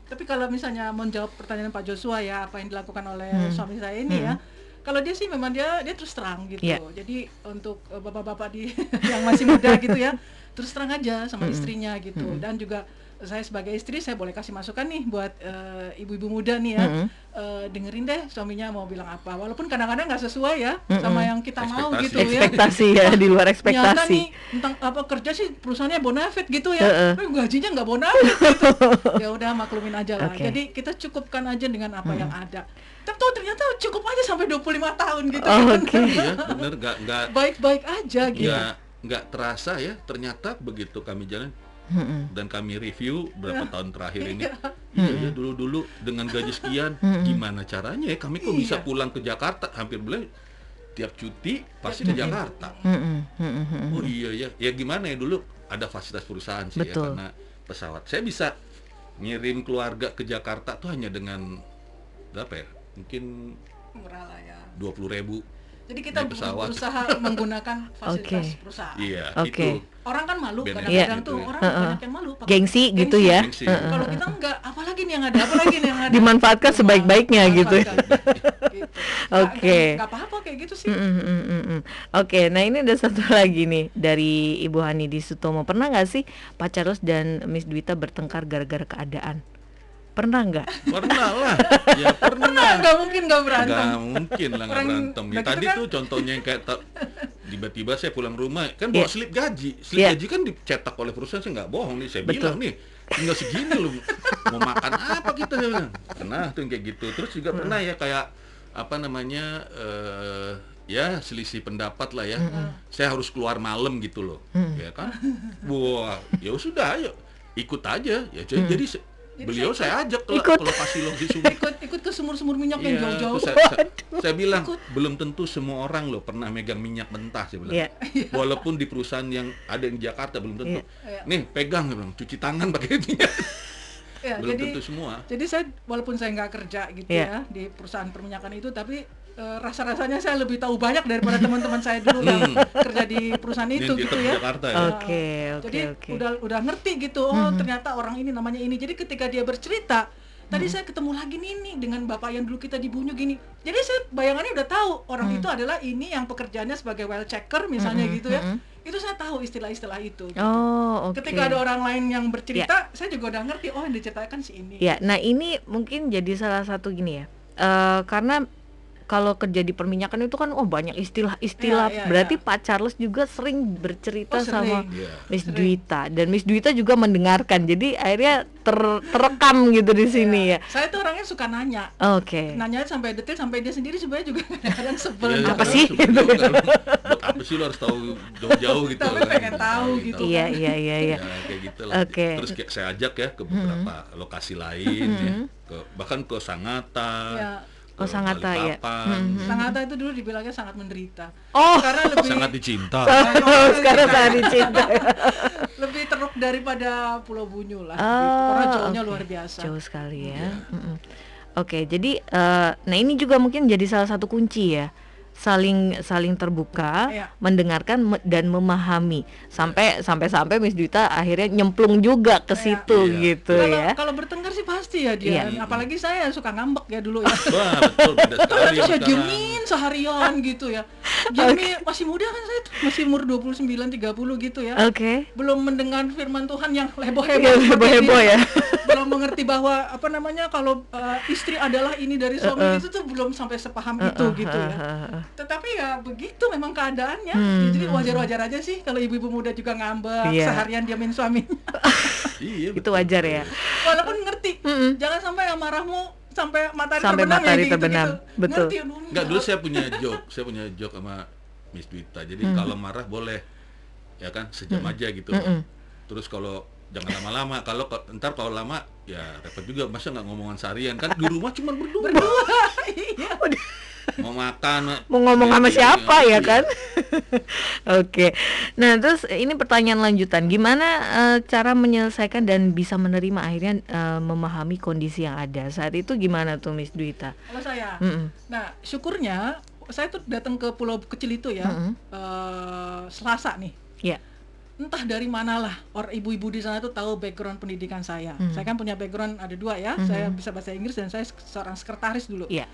Tapi kalau misalnya menjawab pertanyaan Pak Joshua ya apa yang dilakukan oleh Hmm. suami saya ini ya, kalau dia sih memang dia dia terus terang gitu. Iya. Jadi untuk eh, bapak-bapak di (laughs) yang masih muda gitu ya, terus terang aja sama Hmm. istrinya gitu. Dan juga saya sebagai istri saya boleh kasih masukan nih buat eh, ibu-ibu muda nih ya, Hmm. Eh, dengerin deh suaminya mau bilang apa. Walaupun kadang-kadang nggak sesuai ya sama yang kita mau Ekspektasi. gitu ya. Ekspektasi ya di luar Nyata ekspektasi. nih tentang apa kerja sih perusahaannya bonafit gitu ya, Heeh. tapi gajinya nggak bonafit gitu. (laughs) ya udah maklumin aja lah. Oke. Jadi kita cukupkan aja dengan apa yang ada. Tapi tuh ternyata cukup aja sampai 25 tahun gitu. Oh, kan. (laughs) Oke. Iya, bener nggak nggak Baik-baik aja gitu. nggak nggak terasa ya. Ternyata begitu kami jalan Dan kami review berapa Iya. tahun terakhir ini. Iya, ya, dulu-dulu dengan gaji sekian, gimana caranya ya kami kok bisa Iya. pulang ke Jakarta hampir bulan tiap cuti pasti ke Jakarta. Oh iya ya, ya gimana ya dulu ada fasilitas perusahaan sih Betul. ya karena pesawat. Saya bisa ngirim keluarga ke Jakarta tuh hanya dengan berapa ya? Mungkin Murah lah ya. dua puluh ribu. Jadi kita pesawat. berusaha menggunakan (laughs) fasilitas Oke. perusahaan. Iya, Oke. itu. Orang kan malu kadang-kadang gitu tuh ya. orang Heeh. banyak yang malu. pakai Gengsi gitu ya. Gengsi. Heeh. Kalau kita enggak, apalagi nih yang ada, apalagi nih yang ada. Dimanfaatkan sebaik-baiknya gitu ya. Gitu. Oke. Nggak- nggak apa-apa kayak gitu sih. Mm, mm, mm, mm, mm. Oke, nah ini ada satu (laughs) lagi nih dari Ibu Hani di Sutomo. Pernah nggak sih Pak Charles dan Miss Dwita bertengkar gara-gara keadaan? Pernah nggak? Pernah lah. Ya (laughs) pernah. Nah, nggak mungkin nggak berantem. Nggak mungkin lah nggak berantem. Ya nah, tadi kan- tuh contohnya yang kayak tiba-tiba saya pulang rumah kan bawa Iya. slip gaji. Slip Iya. gaji kan dicetak oleh perusahaan saya nggak bohong nih. Saya Betul. bilang nih tinggal segini loh. Mau makan apa kita bilang. Pernah tuh kayak gitu. Terus juga pernah ya kayak apa namanya eh ya selisih pendapat lah ya. Saya harus keluar malam gitu loh. Ya kan? Wah, ya sudah ayo ikut aja ya. Jadi, se- Jadi beliau saya saya ajak ke, Ikut. ke lokasi lokasi sumber ikut ikut ke sumur-sumur minyak yang jauh-jauh. saya, saya, saya bilang Ikut. belum tentu semua orang loh pernah megang minyak mentah saya bilang. Iya. (laughs) Walaupun di perusahaan yang ada di Jakarta belum tentu. Iya. Nih pegang saya bilang, cuci tangan pakai minyak. Ya, belum jadi tentu semua. jadi saya walaupun saya nggak kerja gitu Iya. ya di perusahaan perminyakan itu, tapi eh, rasa-rasanya saya lebih tahu banyak daripada (laughs) teman-teman saya dulu yang kerja di perusahaan itu di gitu ya. Jakarta ya. Oke, oke, Jadi oke. udah udah ngerti gitu. Oh, ternyata orang ini namanya ini. Jadi ketika dia bercerita, tadi saya ketemu lagi nih nih dengan bapak yang dulu kita dibunuh gini. Jadi saya bayangannya udah tahu orang itu adalah ini yang pekerjaannya sebagai well checker misalnya gitu ya. Itu saya tahu istilah-istilah itu. gitu. Oh, oke. Ketika ada orang lain yang bercerita, saya juga udah ngerti. Oh, yang diceritakan si ini. Ya, nah ini mungkin jadi salah satu gini ya. Eh karena kalau kerja di perminyakan itu kan oh banyak istilah-istilah. Iya, iya, Berarti iya. Pak Charles juga sering bercerita Oh, sama sering. Iya. Miss Sering. Dwita dan Miss Dwita juga mendengarkan. Jadi akhirnya ter- terekam gitu di sini ya. Saya tuh orangnya suka nanya. Oke. Nanya sampai detail sampai dia sendiri sebenarnya juga (laughs) kadang-kadang sebel. Iya, Apa iya, sih? sebelum kan, buat apa sih lo harus tahu jauh-jauh gitu Tapi kan. pengen tahu gitu. Iya, iya, iya, iya. Ya, kayak gitu lah. Oke. Terus kayak saya ajak ya ke beberapa lokasi lain ya. Ke, bahkan ke Sangatta. Iya. Oh, ke Sangatta, ya. Balikpapan. Sangatta itu dulu dibilangnya sangat menderita. Oh, Karena lebih Sangat dicinta. (laughs) sekarang sangat dicinta. (laughs) lebih teruk daripada Pulau Bunyu lah. Oh, gitu. Karena jauhnya oke. luar biasa. Jauh sekali ya. Iya. Mm-mm. Oke, jadi eh, nah ini juga mungkin jadi salah satu kunci ya. Saling saling terbuka, Iya. mendengarkan me- dan memahami. Sampai sampai sampai Miss Duita akhirnya nyemplung juga ke Iya. situ Iya. gitu Kalau ya. kalau bertengkar sih pasti ya dia. Iya. Apalagi saya suka ngambek ya dulu ya. Wah, betul sekali Terus saya diemin seharian gitu ya. Diemin masih muda kan saya tuh, masih umur 29 30 gitu ya. Oke. Belum mendengar firman Tuhan yang heboh-heboh heboh-heboh ya. (laughs) belum mengerti bahwa apa namanya kalau uh, istri adalah ini dari suami itu tuh belum sampai sepaham itu gitu ya. Tetapi ya begitu memang keadaannya. Ya, jadi wajar-wajar aja sih kalau ibu-ibu muda juga ngambek Iya. seharian diamin suaminya. (laughs) Iya, Itu betul. wajar ya. Walaupun ngerti. Mm-mm. Jangan sampai amarahmu sampai matahari Sampai terbenam matahari ya gitu, terbenam. Betul. Ngerti, aduh, Enggak, dulu saya punya joke, saya punya joke sama Miss Dwita. Jadi Hmm. kalau marah boleh ya kan sejam aja gitu. Mm-mm. Terus kalau jangan lama-lama kalau ntar kalau lama ya repot juga masa nggak ngomongan seharian kan di rumah cuma berdua, (laughs) Iya. mau makan mau ngomong sama siapa ya iya. kan? (laughs) Oke. Nah, terus ini pertanyaan lanjutan, gimana eh, cara menyelesaikan dan bisa menerima akhirnya eh, memahami kondisi yang ada saat itu gimana tuh Miss Duita? Kalau saya, nah syukurnya saya tuh datang ke pulau kecil itu ya eh, Selasa nih. Ya. Entah dari manalah orang ibu-ibu di sana tuh tahu background pendidikan saya. Mhm. Saya kan punya background ada dua ya. Mhm. Saya bisa bahasa Inggris dan saya seorang sekretaris dulu. Iya.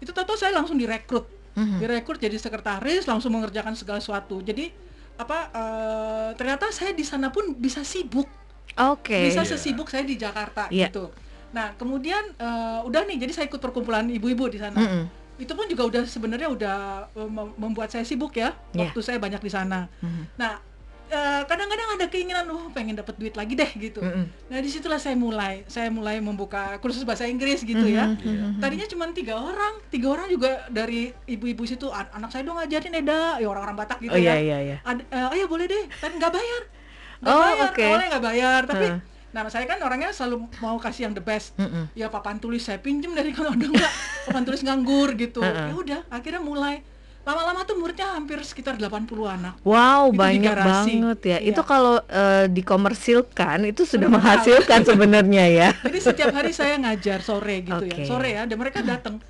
Itu tahu saya langsung direkrut. Mhm. Direkrut jadi sekretaris, langsung mengerjakan segala sesuatu. Jadi apa eh, ternyata saya di sana pun bisa sibuk Oke. bisa Iya. sesibuk saya di Jakarta Iya. gitu. Nah kemudian eh, udah nih, jadi saya ikut perkumpulan ibu-ibu di sana. Mm-mm. Itu pun juga udah sebenarnya udah eh, mem- membuat saya sibuk ya, Iya. waktu saya banyak di sana. Mhm. Nah eh, kadang-kadang ada keinginan, oh pengen dapat duit lagi deh gitu. Mm-mm. Nah di situlah saya mulai, saya mulai membuka kursus bahasa Inggris gitu ya. Mhm, mhm, mhm. Tadinya cuma tiga orang, tiga orang juga dari ibu-ibu situ, "An- anak saya dong ngajarin Eda, ya orang-orang Batak gitu Oh iya ya. iya iya. Ad, eh, ayo boleh deh, kan nggak bayar. Nggak Oh, bayar, oke. awalnya nggak bayar, tapi Heeh. nah saya kan orangnya selalu mau kasih yang the best. Mm-mm. Ya papan tulis saya pinjem dari kalau ada nggak, papan tulis nganggur gitu. Heeh. Ya udah, akhirnya mulai lama-lama tuh muridnya hampir sekitar 80 anak. Wow, Itu banyak banget ya. Iya. Itu kalau eh, dikomersilkan itu sudah Sudah menghasilkan sebenarnya ya. Jadi setiap hari saya ngajar sore gitu Oke. ya, sore ya, dan mereka datang.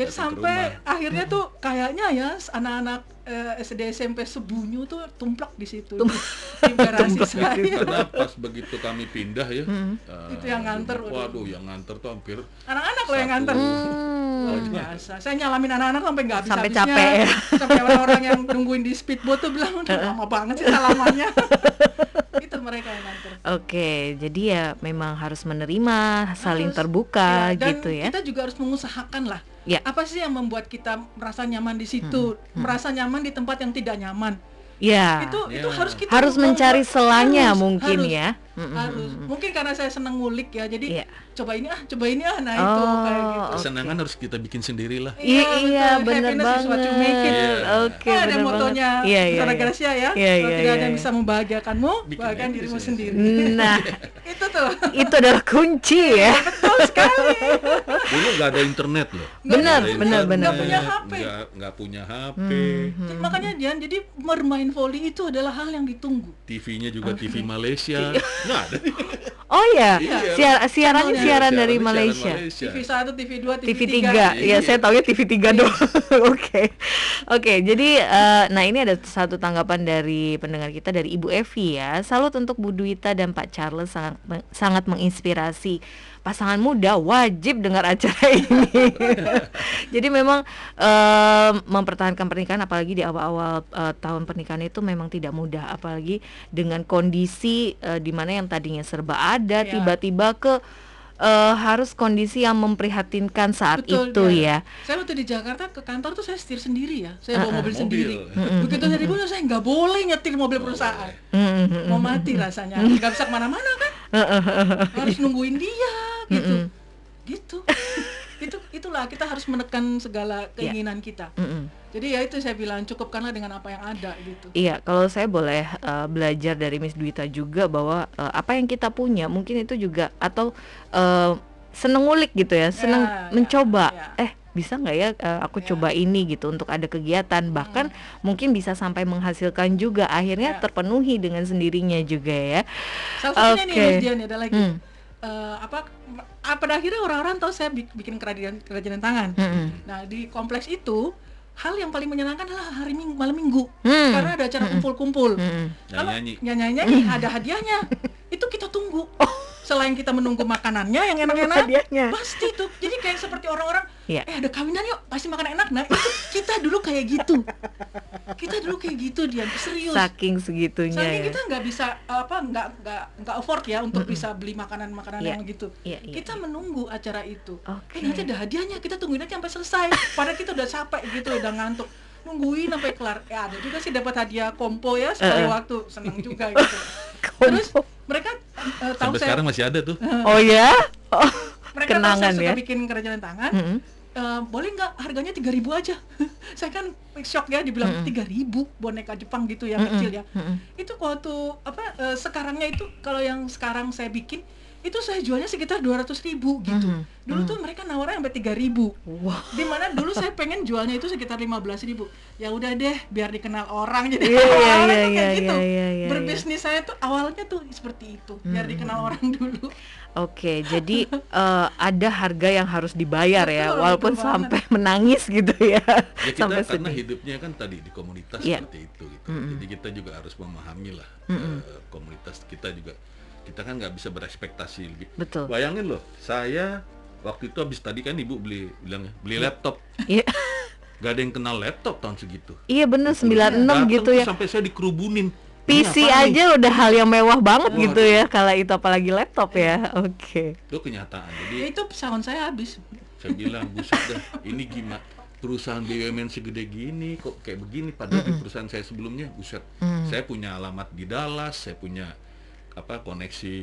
Jadi sampai rumah. akhirnya tuh kayaknya ya anak-anak eh, SD SMP sebunyu tuh tumplak di situ di, (laughs) di garasi saya. karena pas begitu kami pindah ya Mhm. eh, Itu yang nganter, waduh. waduh yang nganter tuh hampir Anak-anak loh yang nganter. Hmm. Luar biasa. Saya nyalamin anak-anak sampai nggak habis Sampai capek ya. Sampai orang-orang yang nungguin di speedboat tuh bilang, "Udah lama banget sih salamannya." (laughs) itu mereka yang nganter. Oke, jadi ya memang harus menerima, saling Harus. terbuka Ya, dan gitu ya. Kita juga harus mengusahakan lah. Ya. Apa sih yang membuat kita merasa nyaman di situ, merasa nyaman di tempat yang tidak nyaman? Ya. Itu itu Ya. harus kita harus mencari selanya harus, mungkin harus, ya. Mm-mm. Harus. Mungkin karena saya senang ngulik ya. Jadi Iya. coba ini ah, coba ini ah. Nah, itu Oh, kayak gitu. Kesenangan harus kita bikin sendiri lah Iya, iya, betul. benar Happiness is what you make it. banget. Iya. Oke, Nah, ada motonya. Iya, iya. Saudara iya. Gracia ya. Iya, Kalau iya, tidak ada iya, yang iya. bisa membahagiakanmu, Bikin aja dirimu sih. sendiri. Nah, (laughs) itu tuh. itu adalah kunci ya. Betul sekali. dulu nggak ada internet loh Benar, benar, benar, Nggak punya HP. nggak punya HP Hmm. Jadi Makanya Jan, jadi bermain volley itu adalah hal yang ditunggu. TV-nya juga TV Malaysia nggak ada Oh ya, Iya. Siar- siarannya Channelnya. siaran dari Siarannya Malaysia. TV 1, TV 2, TV, TV 3, ya Iya. saya taunya TV 3 doang. (laughs) Oke, oke. Jadi, eh, nah ini ada satu tanggapan dari pendengar kita dari Ibu Evi ya. Salut untuk Bu Duita dan Pak Charles sangat sangat menginspirasi. Pasangan muda wajib dengar acara (laughs) ini. (laughs) Jadi memang eh, mempertahankan pernikahan, apalagi di awal-awal eh, tahun pernikahan itu memang tidak mudah, apalagi dengan kondisi eh, di mana yang tadinya serba ada, Ya. tiba-tiba ke eh, harus kondisi yang memprihatinkan saat Betul, itu ya. ya. Saya waktu di Jakarta ke kantor tuh saya setir sendiri ya. Saya bawa mobil Mobil. sendiri. Begitu dari dulu saya nggak boleh nyetir mobil perusahaan. Mau mati rasanya. Nggak bisa ke mana-mana kan. Harus nungguin dia gitu. Gitu. Itu itulah kita harus menekan segala keinginan kita. Mm-mm. Jadi ya itu saya bilang cukupkanlah dengan apa yang ada gitu. Iya, kalau saya boleh eh, belajar dari Miss Dwita juga bahwa eh, apa yang kita punya mungkin itu juga atau eh, seneng ngulik gitu ya, seneng Ya, ya, mencoba. ya. Eh bisa nggak ya aku Ya. coba ini gitu untuk ada kegiatan bahkan mungkin bisa sampai menghasilkan juga akhirnya Ya. terpenuhi dengan sendirinya juga ya. Salah satunya nih Oke. Mas Dian ada lagi. Hmm. Eh, apa pada akhirnya orang-orang tahu saya bik- bikin kerajinan kerajinan tangan. Mm-mm. Nah, di kompleks itu hal yang paling menyenangkan adalah hari minggu malam minggu. Hmm. Karena ada acara kumpul-kumpul. Mm-mm. Kalau Nyanyi-nyanyi. nyanyi-nyanyi (laughs) ada hadiahnya. itu kita tunggu. Selain kita menunggu makanannya yang enak-enak, pasti tuh. Jadi kayak seperti orang-orang, Iya. eh ada kawinan yuk, pasti makan enak. Nah, itu kita dulu kayak gitu. Kita dulu kayak gitu dia serius. Saking segitunya Saking ya. kita nggak bisa apa nggak nggak nggak afford ya untuk bisa beli makanan-makanan Iya. yang gitu. Iya, iya, kita menunggu acara itu. Oke. Eh nanti ada hadiahnya, kita tungguin aja sampai selesai. Padahal kita udah capek gitu, udah ngantuk. Nungguin sampai kelar. Ya ada juga sih dapat hadiah kompo ya sekali eh. waktu, seneng juga gitu. (laughs) Terus mereka eh, tahu sampai saya sekarang masih ada tuh Oh ya? Oh, mereka tahu (laughs) kenangan saya suka ya. bikin kerajinan tangan. Mm-mm. "Eh, boleh nggak harganya 3000 aja (laughs) saya kan shock ya dibilang 3000 boneka Jepang gitu yang kecil ya itu waktu apa eh, sekarangnya itu kalau yang sekarang saya bikin itu saya jualnya sekitar 200 ribu gitu dulu tuh mereka nawarnya sampai 3000 ribu Wah. di mana dulu saya pengen jualnya itu sekitar 15 ribu ya udah deh biar dikenal orang jadi Iya, iya, awalnya iya, tuh kayak iya, gitu iya, iya, iya. berbisnis saya tuh awalnya tuh seperti itu biar dikenal orang dulu Oke, jadi eh, ada harga yang harus dibayar ya, Betul, walaupun betul banget. sampai menangis gitu ya, Ya kita (laughs) sampai karena sedih. hidupnya kan tadi di komunitas Iya. seperti itu gitu. Jadi kita juga harus memahami lah eh, komunitas kita juga. Kita kan nggak bisa berekspektasi lebih. Betul. Bayangin loh, saya waktu itu habis tadi kan ibu beli bilang beli laptop. Iya, Gak ada yang kenal laptop tahun segitu. iya bener 96 Datang gitu ya. Sampai saya dikerubunin. PC apa nih? aja udah hal yang mewah banget Waduh. gitu ya, kala itu apalagi laptop ya. Oke. Itu kenyataan. ya Jadi itu pesangon saya habis saya bilang buset dah ini gimana perusahaan BUMN segede gini kok kayak begini padahal di perusahaan saya sebelumnya buset saya punya alamat di Dallas saya punya apa koneksi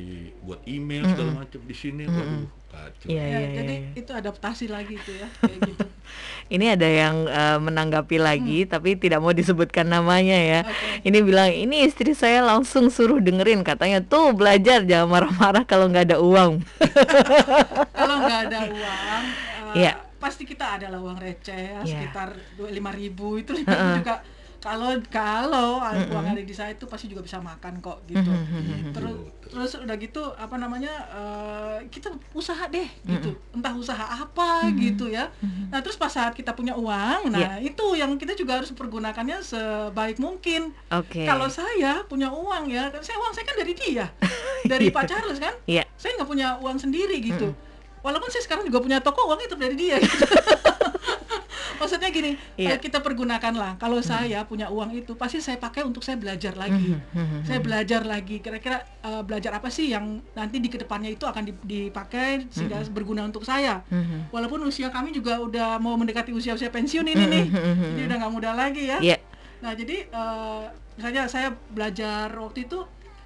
buat email segala macam di sini waduh kacau Iya, ya, iya, jadi iya. itu adaptasi lagi itu ya (laughs) kayak gitu Ini ada yang eh, menanggapi lagi, tapi tidak mau disebutkan namanya ya. Oke. Ini bilang ini istri saya langsung suruh dengerin, katanya tuh belajar jangan marah-marah kalau nggak ada uang. (laughs) kalau nggak ada (laughs) uang eh, Iya. pasti kita adalah uang receh ya, Iya. sekitar lima ribu itu lima ribu juga kalau kalau ada uang ada di saya itu pasti juga bisa makan kok gitu. Terus terus udah gitu apa namanya eh, kita usaha deh gitu. Entah usaha apa gitu ya. Nah terus pas saat kita punya uang nah itu yang kita juga harus pergunakannya sebaik mungkin. Oke. kalau saya punya uang ya saya uang saya kan dari dia (laughs) dari Pak Charles kan? Iya. saya nggak punya uang sendiri gitu. Walaupun saya sekarang juga punya toko uangnya tetap dari dia gitu. (laughs) maksudnya gini Iya. eh, kita pergunakanlah kalau saya punya uang itu pasti saya pakai untuk saya belajar lagi saya belajar lagi kira-kira eh, belajar apa sih yang nanti di ke depannya itu akan di- dipakai sehingga berguna untuk saya walaupun usia kami juga udah mau mendekati usia-usia pensiun ini nih jadi udah nggak muda lagi ya Iya. Nah, jadi eh, misalnya saya belajar waktu itu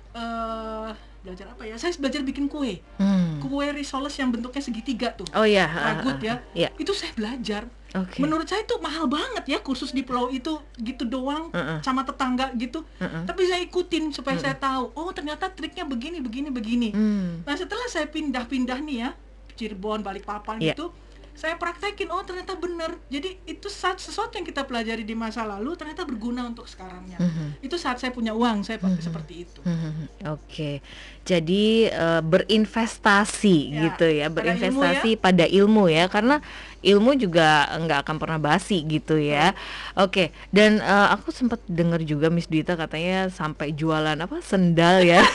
eh belajar apa ya? Saya belajar bikin kue. Hmm. Kue risoles yang bentuknya segitiga tuh. Oh ya. Ragut ya. Iya. Itu saya belajar. Oke. Menurut saya itu mahal banget ya kursus di pulau itu gitu doang Uh-uh. sama tetangga gitu. Tapi saya ikutin supaya saya tahu, oh ternyata triknya begini begini begini. Hmm. Nah, setelah saya pindah-pindah nih ya, Cirebon, Balikpapan Iya. gitu, saya praktekin, oh ternyata benar. Jadi itu saat sesuatu yang kita pelajari di masa lalu ternyata berguna untuk sekarangnya. Mhm. Itu saat saya punya uang, saya pakai seperti itu. Hmm, Oke, jadi eh, berinvestasi Ya, gitu ya, pada berinvestasi pada ilmu ya, karena ilmu juga nggak akan pernah basi gitu ya. Oke, dan eh, aku sempat dengar juga Miss Dita katanya sampai jualan apa sendal ya. (laughs)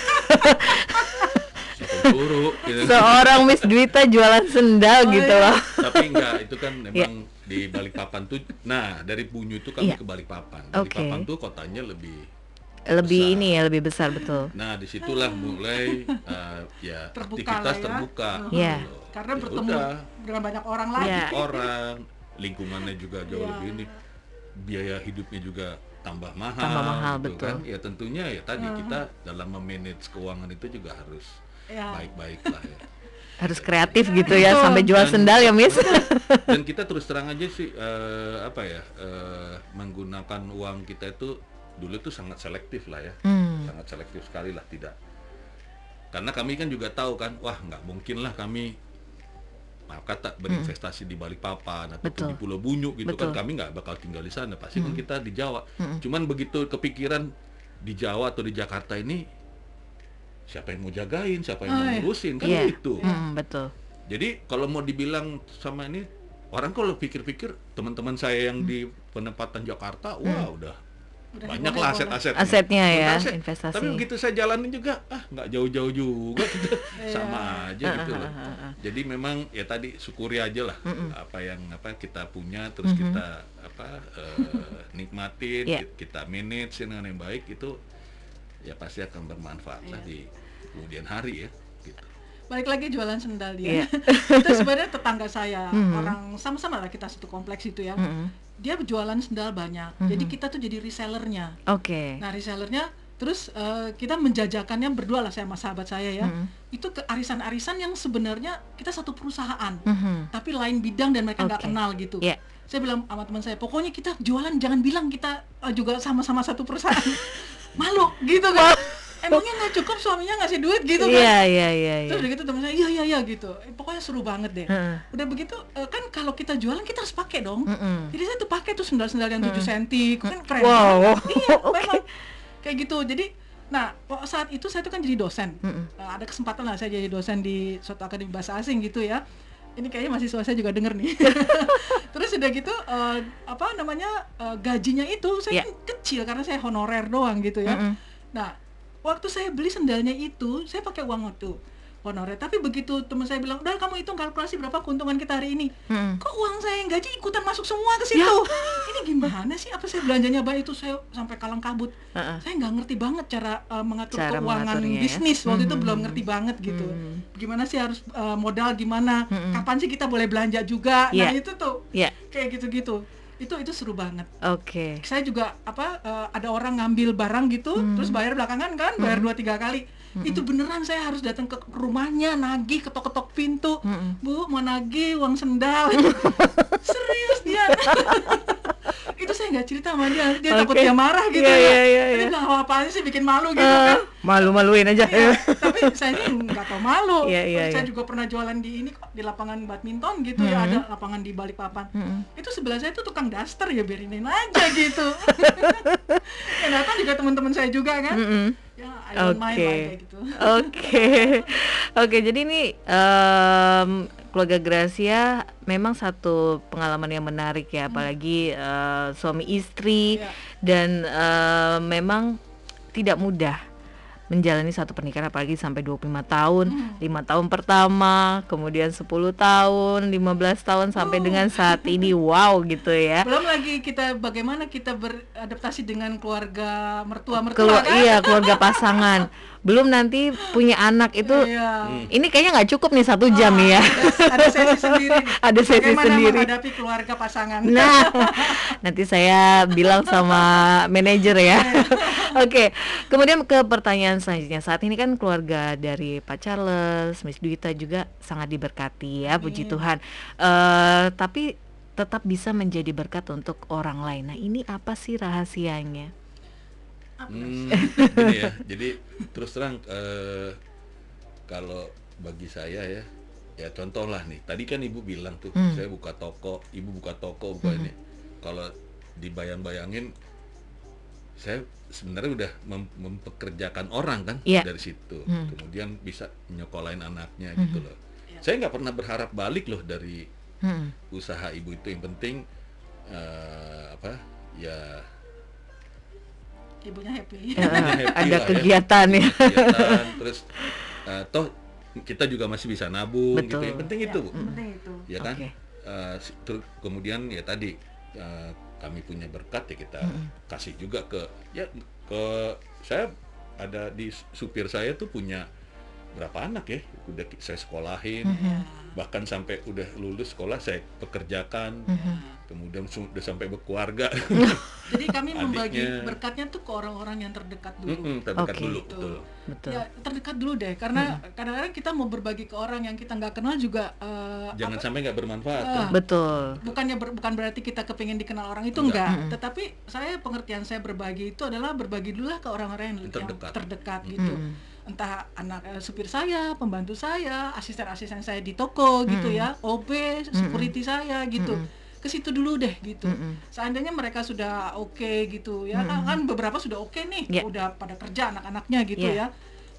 turu gitu. Seorang Miss Dwita jualan sendal Oh, gitu iya. loh. tapi enggak itu kan (laughs) memang di Balikpapan tuh nah dari Bunyu itu kami Iya. ke Balikpapan Oke. Balikpapan tuh kotanya lebih Lebih Besar. ini ya, lebih besar betul. nah di situlah mulai eh, ya (laughs) Terbuka aktivitas ya. terbuka Iya. gitu. Karena Ya bertemu udah, dengan banyak orang lagi. Iya. orang lingkungannya juga jauh Iya. lebih ini biaya hidupnya juga tambah mahal Tambah mahal, gitu betul. kan ya tentunya ya tadi kita dalam memanage keuangan itu juga harus Ya. baik-baik lah ya (laughs) Harus kreatif gitu ya, sampai jual Dan- sendal ya Miss. (laughs) dan kita terus terang aja sih eh, apa ya eh, menggunakan uang kita itu dulu tuh sangat selektif lah ya Hmm. sangat selektif sekali lah tidak karena kami kan juga tahu kan wah nggak mungkin lah kami maaf kata berinvestasi di Balikpapan atau Betul. di Pulau Bunyu gitu Betul. kan kami nggak bakal tinggal di sana pasti kan kita di Jawa cuman begitu kepikiran di Jawa atau di Jakarta ini siapa yang mau jagain siapa yang Oh, mau iya. ngurusin kan Iya. gitu Hmm, betul. jadi kalau mau dibilang sama ini orang kalau pikir-pikir teman-teman saya yang di penempatan Jakarta, wah udah, Udah banyak lah aset-aset. Asetnya ya, Aset. investasi. Tapi begitu saya jalanin juga, ah nggak jauh-jauh juga gitu, (laughs) sama aja gitu loh. Jadi memang ya tadi syukuri aja lah apa yang apa kita punya, terus kita apa eh, (laughs) nikmatin, ki- kita manage dengan yang baik itu ya pasti akan bermanfaat lah Iya. di kemudian hari ya. Gitu. Balik lagi jualan sendal dia. (laughs) itu sebenarnya tetangga saya, orang sama-sama lah kita satu kompleks itu ya. Mm-mm. Dia jualan sendal banyak. Jadi kita tuh jadi resellernya. Oke. Nah resellernya terus eh, kita menjajakannya berdua lah saya sama sahabat saya ya Mm-mm. itu ke arisan-arisan yang sebenarnya kita satu perusahaan Mhm. tapi lain bidang dan mereka nggak Oke. kenal gitu Ya. saya bilang sama teman saya pokoknya kita jualan jangan bilang kita eh, juga sama-sama satu perusahaan (laughs) malu gitu kan emangnya nggak cukup suaminya ngasih duit gitu kan Iya, iya, iya, iya. terus udah gitu teman saya iya iya iya gitu Eh, pokoknya seru banget deh Heeh. udah begitu eh, kan kalau kita jualan kita harus pakai dong Mm-mm. jadi saya tuh pakai tuh sendal-sendal yang 7 cm kan keren Wow. banget. (laughs) iya Oke. memang kayak gitu jadi nah saat itu saya tuh kan jadi dosen Mm-mm. Nah, ada kesempatan lah saya jadi dosen di suatu akademi bahasa asing gitu ya ini kayaknya mahasiswa saya juga denger nih (laughs) terus udah gitu eh, apa namanya eh, gajinya itu saya Ya. kan kecil karena saya honorer doang gitu ya Mm-mm. Nah, waktu saya beli sendalnya itu, saya pakai uang waktu honorer. Tapi begitu teman saya bilang, udah kamu hitung kalkulasi berapa keuntungan kita hari ini. Mm-mm. Kok uang saya yang gaji ikutan masuk semua ke situ? (laughs) Ini gimana sih? Apa saya belanjanya baik itu saya sampai kalang kabut. Heeh. Saya nggak ngerti banget cara uh, mengatur Cara keuangan ya. bisnis. Waktu itu Mhm. belum ngerti banget gitu. Mhm. Gimana sih harus uh, modal gimana? Mhm. Kapan sih kita boleh belanja juga? Nah, Iya. itu tuh Ya, kayak gitu-gitu. Itu itu seru banget. Oke. saya juga apa eh, ada orang ngambil barang gitu Hmm. terus bayar belakangan kan bayar dua tiga kali. Itu beneran saya harus datang ke rumahnya nagih ketok-ketok pintu. Mm-mm. bu mau nagih uang sendal. (laughs) Serius dia (laughs) itu saya nggak cerita sama dia dia takut Oke. dia marah gitu Iya, ya dia bilang "Oh, apaan sih bikin malu gitu Eh, kan malu-maluin aja. Iya, tapi saya ini nggak tahu malu. Iya, iya, saya iya. juga pernah jualan di ini kok di lapangan badminton gitu ya ada lapangan di Balikpapan. Mm-mm. Itu sebelah saya tuh tukang daster ya biarinin aja gitu. (laughs) yang datang juga teman-teman saya juga kan. Ya, don't mind Oke. gitu. Oke, (laughs) oke. Jadi ini em, keluarga Gracia memang satu pengalaman yang menarik ya, apalagi eh, suami istri Iya. dan eh, memang tidak mudah menjalani satu pernikahan apalagi sampai 25 tahun, lima tahun pertama, kemudian 10 tahun, 15 tahun sampai dengan saat (laughs) ini wow gitu ya. Belum lagi kita bagaimana kita beradaptasi dengan keluarga mertua-mertua Kelu- kan. iya keluarga pasangan (laughs) belum nanti punya anak itu Iya. ini kayaknya nggak cukup nih satu jam Ah, ya Ada, ada sesi (laughs) sendiri. Ada sesi Bagaimana sendiri. menghadapi keluarga pasangan. nah (laughs) nanti saya bilang sama manajer ya (laughs) oke kemudian ke pertanyaan selanjutnya saat ini kan keluarga dari Pak Charles Miss Duita juga sangat diberkati ya puji Tuhan Eh, tapi tetap bisa menjadi berkat untuk orang lain nah ini apa sih rahasianya Hmm, gini ya. Jadi terus terang eh, kalau bagi saya ya, ya contoh lah nih. Tadi kan ibu bilang tuh, Hmm. saya buka toko, ibu buka toko, buka ini. Kalau dibayang-bayangin, saya sebenarnya udah mem- mempekerjakan orang kan Iya. dari situ. Hmm. Kemudian bisa nyokolain anaknya gitu loh. Saya nggak pernah berharap balik loh dari Hmm. usaha ibu itu. Yang penting eh, apa? Ya Ibunya happy. Eh, (laughs) (laughs) happy ada lah ya. kegiatan ya kegiatan (laughs) terus eh, toh kita juga masih bisa nabung gitu Betul. yang penting itu Bu. Yang penting itu. ya kan Oke. Eh, si- ter- kemudian ya tadi eh, kami punya berkat ya kita kasih juga ke ya ke saya ada di supir saya tuh punya berapa anak ya udah saya sekolahin bahkan sampai udah lulus sekolah saya pekerjakan kemudian su- udah sampai berkeluarga (laughs) Jadi kami membagi Adiknya. berkatnya tuh ke orang-orang yang terdekat dulu. Mm-mm, terdekat Oke. dulu Gitu. betul betul Ya terdekat dulu deh, karena kadang-kadang kita mau berbagi ke orang yang kita nggak kenal juga. eh, jangan apa, sampai nggak bermanfaat kan? betul bukannya ber- bukan berarti kita kepingin dikenal orang itu Enggak. enggak, tetapi saya pengertian saya berbagi itu adalah berbagi dulu lah ke orang-orang yang, Yang yang terdekat. terdekat, gitu. Mm. Entah anak eh, supir saya, pembantu saya, asisten-asisten saya di toko gitu ya, OB, security saya gitu. Ke situ dulu deh gitu. Mm-mm. Seandainya mereka sudah oke gitu ya, kan, kan beberapa sudah oke nih, Ya. udah pada kerja anak-anaknya gitu Ya. ya.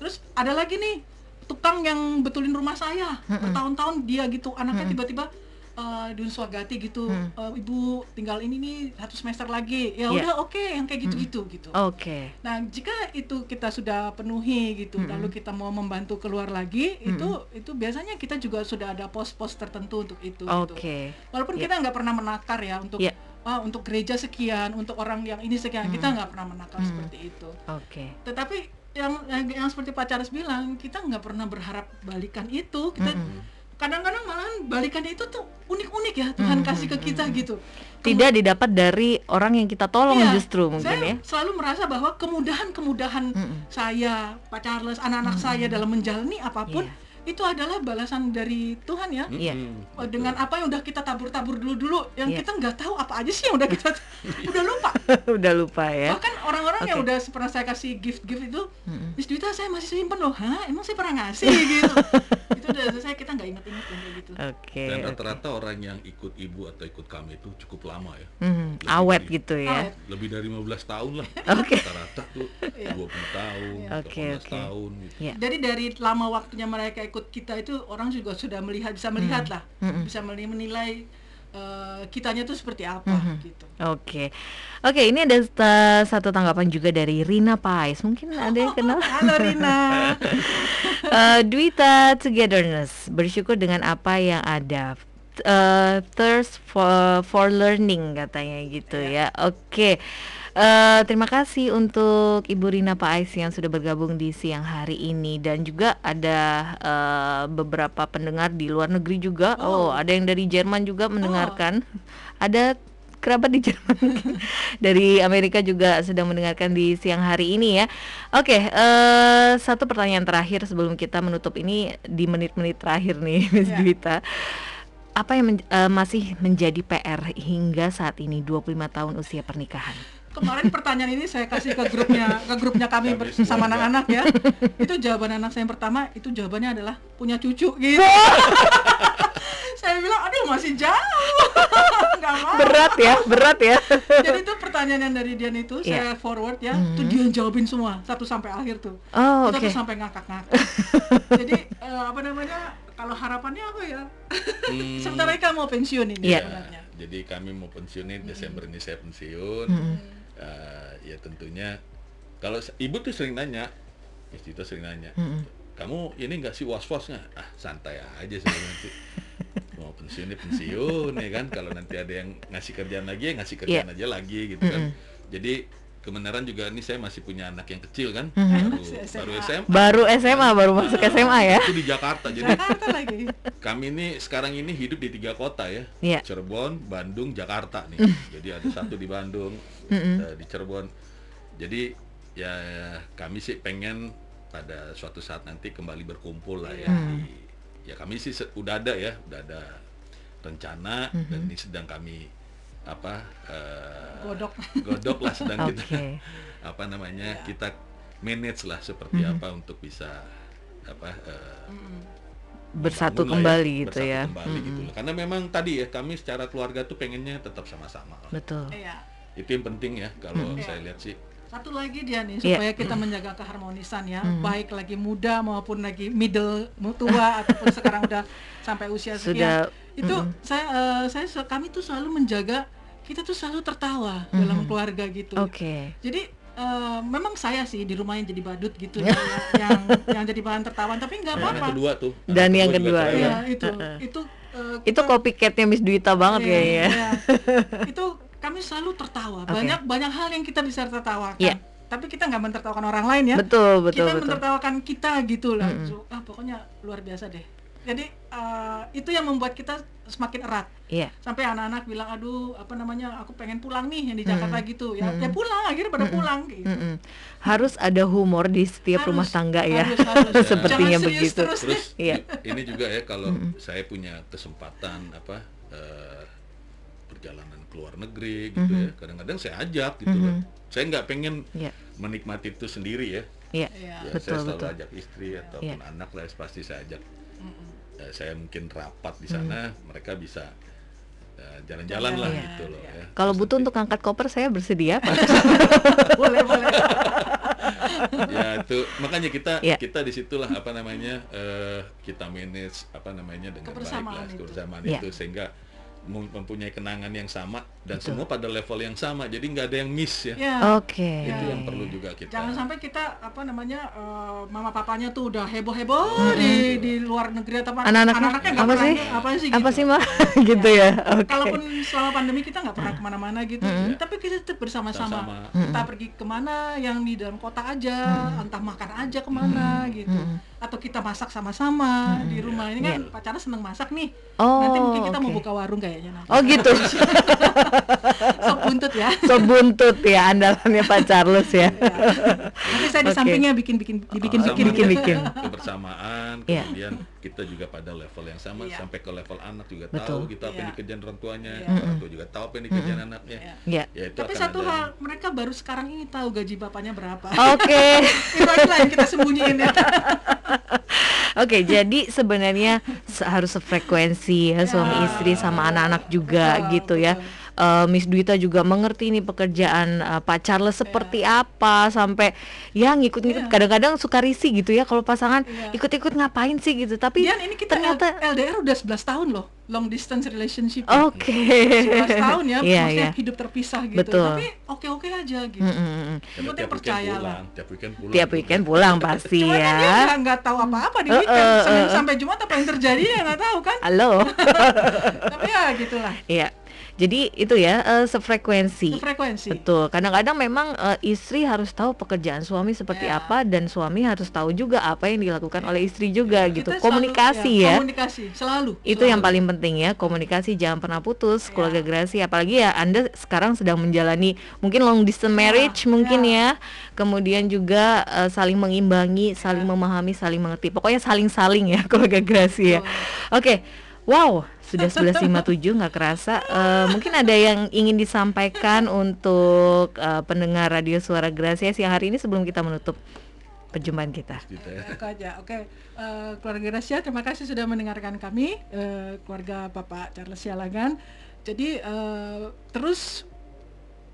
Terus ada lagi nih tukang yang betulin rumah saya bertahun-tahun dia gitu anaknya tiba-tiba eh, di Unswagati gitu "Eh, ibu tinggal ini nih satu semester lagi. Ya Ya. udah oke yang kayak gitu-gitu gitu. Oke. Nah jika itu kita sudah penuhi gitu lalu kita mau membantu keluar lagi itu itu biasanya kita juga sudah ada pos-pos tertentu untuk itu gitu. oke. Walaupun Ya. kita nggak pernah menakar ya untuk Ya. ah, untuk gereja sekian untuk orang yang ini sekian kita nggak pernah menakar seperti itu. Oke. Tetapi yang, yang seperti Pak Charles bilang kita nggak pernah berharap balikan itu kita kadang-kadang malahan balikannya itu tuh unik-unik ya Tuhan Hmm, kasih ke kita gitu Tidak didapat dari orang yang kita tolong Iya, justru mungkin saya ya. selalu merasa bahwa kemudahan-kemudahan Mm-mm. saya, Pak Charles, anak-anak saya dalam menjalani apa pun Iya. itu adalah balasan dari Tuhan ya. Iya. Oh, Dengan apa yang udah kita tabur-tabur dulu-dulu, yang Iya. kita nggak tahu apa aja sih yang udah kita (laughs) udah lupa. (laughs) Udah lupa ya. Bahkan orang-orang yang Oke. udah pernah saya kasih gift-gift itu, Mm-mm. Miss Duita saya masih simpen loh, hah? Emang saya pernah ngasih (laughs) gitu? itu udah saya kita nggak inget-inget yang kayak gitu. Oke. Dan rata-rata orang yang ikut ibu atau ikut kami itu cukup lama ya. Lebih awet dari- gitu ya. Awet. Lebih dari 15 tahun lah. (laughs) Oke. Rata-rata tuh 20 tahun, Oke, 18 oke. tahun gitu. Ya. Jadi dari lama waktunya mereka ikut kita itu orang juga sudah melihat bisa melihat lah, Mm-mm. bisa meni- menilai eh, kitanya tuh seperti apa Mhm. gitu. Oke, oke ini ada satu tanggapan juga dari Rina Pais. Mungkin ada yang kenal? (laughs) Halo Rina. (laughs) Eh, Dwita Togetherness bersyukur dengan apa yang ada. Eh, thirst for for learning katanya gitu ya. Oke. Eh, terima kasih untuk Ibu Rina Pais yang sudah bergabung di siang hari ini dan juga ada eh, beberapa pendengar di luar negeri juga. Oh, Oh. ada yang dari Jerman juga mendengarkan. Ada kerabat di Jerman (laughs) dari Amerika juga sedang mendengarkan di siang hari ini ya. Oke, eh, satu pertanyaan terakhir sebelum kita menutup ini di menit-menit terakhir nih, (laughs) Miss Ya. Dwita. Apa yang men- eh, masih menjadi PR hingga saat ini 25 tahun usia pernikahan? Kemarin pertanyaan ini saya kasih ke grupnya ke grupnya kami Kami bersama anak-anak ya. Itu jawaban anak saya yang pertama itu jawabannya adalah punya cucu gitu. (laughs) saya bilang aduh masih jauh. (laughs) Nggak mau. Berat ya, berat ya. Jadi itu pertanyaan yang dari Dian itu Iya. saya forward ya, itu dia jawabin semua satu sampai akhir tuh. Oh, Kita oke. tuh sampai ngakak-ngakak. (laughs) Jadi eh, apa namanya? Kalau harapannya apa ya? Hmm. Sebentar lagi kan mau pensiun ini Iya. sebenarnya. Jadi kami mau pensiun nih Desember ini saya pensiun. Mm-mm. Eh, ya tentunya kalau ibu tuh sering nanya, Miss sering nanya, Mm-mm. kamu ini nggak sih was was nggak? Ah santai aja saya nanti (laughs) mau pensiun ya pensiun ya kan. Kalau nanti ada yang ngasih kerjaan lagi ya ngasih kerjaan aja lagi gitu kan. Jadi kebenaran juga ini saya masih punya anak yang kecil kan, baru, Masih baru SMA. SMA. Baru SMA, baru masuk SMA ya. Itu di Jakarta. Jadi Jakarta lagi. kami ini sekarang ini hidup di tiga kota ya, Iya. Cirebon, Bandung, Jakarta nih. Jadi ada satu di Bandung, Mm-mm. eh, di Cirebon. Jadi ya kami sih pengen pada suatu saat nanti kembali berkumpul lah ya. Hmm. di- ya kami sih udah ada ya, udah ada rencana Mm-hmm. dan ini sedang kami apa eh, Godok. (laughs) godok lah sedang Oke. kita (laughs) apa namanya kita manage lah seperti Mm-hmm. apa untuk bisa apa eh, Bersatu lah kembali ya, gitu bersatu ya. kembali gitu Mm-mm. loh. Karena memang tadi ya kami secara keluarga tuh pengennya tetap sama-sama. Betul. Iya. Itu yang penting ya kalau Mm-mm. saya lihat sih. Satu lagi dia nih Iya. supaya kita menjaga keharmonisan ya, Mhm. baik lagi muda maupun lagi middle tua (laughs) ataupun sekarang udah sampai usia Sudah sekian. Itu saya eh, saya se- kami tuh selalu menjaga kita tuh selalu tertawa dalam keluarga gitu. Oke. Jadi eh, memang saya sih di rumahnya jadi badut gitu (laughs) ya, yang yang jadi bahan tertawan tapi nggak apa-apa. kedua tuh. Dan anak yang kedua, ya. Iya, itu itu eh, Itu kita- copycatnya Miss Duita banget Iya, kayaknya. iya. (laughs) itu kami selalu tertawa. Oke. Banyak banyak hal yang kita bisa tertawakan. Iya. Tapi kita nggak mentertawakan orang lain ya. Betul, betul, kita betul. mentertawakan kita gitu lah. Mm-mm. So, ah pokoknya luar biasa deh. Jadi eh, itu yang membuat kita semakin erat. Iya. Sampai anak-anak bilang, aduh apa namanya, aku pengen pulang nih yang di Jakarta Mm-mm. gitu. Ya, ya Mm-mm. pulang akhirnya pada pulang gitu. Mm-mm. Harus ada humor di setiap Harus, rumah tangga ya. harus, harus. (laughs) Sepertinya Jangan begitu. terus. Terus Iya. i- ini juga ya kalau saya punya kesempatan apa eh, perjalanan luar negeri gitu Mhm. ya. Kadang-kadang saya ajak gitu loh. Saya nggak pengen Iya. menikmati itu sendiri ya. Iya. Iya. Ya, Betul, saya selalu betul. ajak istri ataupun Iya. anak lah pasti saya ajak. Ya, saya mungkin rapat di sana, mereka bisa ya, jalan-jalan lah Jalan-jalan, gitu loh iya. ya. Kalau butuh untuk angkat koper saya bersedia, Pak. (laughs) boleh, boleh. ya itu makanya kita Iya. kita di situlah apa namanya eh, kita manage apa namanya dengan baik Kebersamaan lah itu. kebersamaan Iya. itu sehingga mempunyai kenangan yang sama dan Betul. semua pada level yang sama jadi nggak ada yang miss ya Ya. Oke. itu Ya, yang perlu juga kita Jangan sampai kita apa namanya eh, mama papanya tuh udah heboh-heboh di di luar negeri atau apa Anak-anaknya anak-anaknya nggak apa pernah sih? apa sih Apa gitu. sih mbak? (laughs) gitu ya. Oke. Kalaupun selama pandemi kita nggak pernah ke mana-mana gitu, tapi kita tetap bersama-sama. Sama-sama. Kita pergi ke mana yang di dalam kota aja, entah makan aja ke mana gitu, atau kita masak sama-sama di rumah. Ini kan pacarnya seneng masak nih. Oh, nanti mungkin kita mau oke. buka warung kayaknya nanti. Oh gitu. (laughs) Sop buntut ya. so buntut ya andalannya Pak Charles ya. Nanti saya di sampingnya bikin-bikin dibikin Sama bikin, bikin, bikin. kebersamaan Iya. kemudian kita juga pada level yang sama Iya. sampai ke level anak juga Betul. tahu kita apa yang Iya. dikerjain orang tuanya Iya. orang tua juga tahu apa yang dikerjain anaknya Iya. Ya. ya itu Tapi satu ada hal, mereka baru sekarang ini tahu gaji bapaknya berapa. Oke. (laughs) Itu aja lah yang kita sembunyiin ya. (laughs) Oke, jadi sebenarnya se- harus sefrekuensi ya suami istri sama anak-anak juga gitu ya. betul. Eh, Miss Duita juga mengerti nih pekerjaan eh, Pak Charles seperti apa sampai ya ngikut-ngikut Iya. kadang-kadang suka risih gitu ya kalau pasangan Iya. ikut-ikut ngapain sih gitu. Tapi Dian ini kita ternyata LDR udah 11 tahun loh, long distance relationship. oke. 11 tahun ya, (laughs) Iya, maksudnya iya. hidup terpisah gitu. Betul. Tapi oke-oke aja gitu. Mm, mm, mm. Karena Yang penting percaya lah. pulang tiap weekend pulang Tiap weekend pulang pasti Cuma kan dia ya. nggak- nggak tahu apa-apa di weekend, eh, Senin eh. sampai Jumat apa yang terjadi ya nggak tahu kan. Halo. (laughs) Tapi ya gitulah, Iya. Jadi itu ya eh, sefrekuensi. frekuensi. Betul. Kadang-kadang memang eh, istri harus tahu pekerjaan suami seperti Ya. apa dan suami harus tahu juga apa yang dilakukan oleh istri juga gitu. Kita selalu- Komunikasi ya. Komunikasi selalu. Itu selalu. yang paling penting ya, komunikasi jangan pernah putus, Ya. keluarga Grasi apalagi ya Anda sekarang sedang menjalani mungkin long distance marriage mungkin ya. Kemudian juga eh, saling mengimbangi, saling memahami, saling mengerti. Pokoknya saling-saling ya (laughs) keluarga Grasi ya. Oke. Wow, sudah 11.57 nggak kerasa. Eh, mungkin ada yang ingin disampaikan untuk eh, pendengar radio Suara Gracia siang hari ini sebelum kita menutup perjumpaan kita. Gitu ya. Aku aja, oke. Eh, keluarga Gracia, terima kasih sudah mendengarkan kami, eh, keluarga Bapak Charles Sialagan. Jadi eh, terus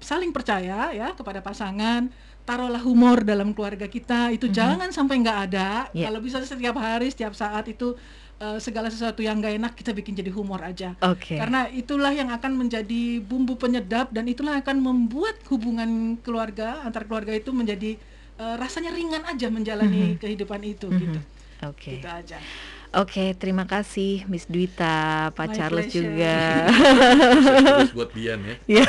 saling percaya ya kepada pasangan. Taruhlah humor dalam keluarga kita. Itu jangan sampai nggak ada. Ya. Kalau bisa setiap hari, setiap saat itu eh, segala sesuatu yang nggak enak kita bikin jadi humor aja. Oke. Karena itulah yang akan menjadi bumbu penyedap dan itulah akan membuat hubungan keluarga antar keluarga itu menjadi eh, rasanya ringan aja menjalani kehidupan itu gitu. Oke. Gitu aja. Oke, terima kasih Miss Duita, Pak My Charles pleasure. juga. Terus buat Dian ya (laughs) Ya,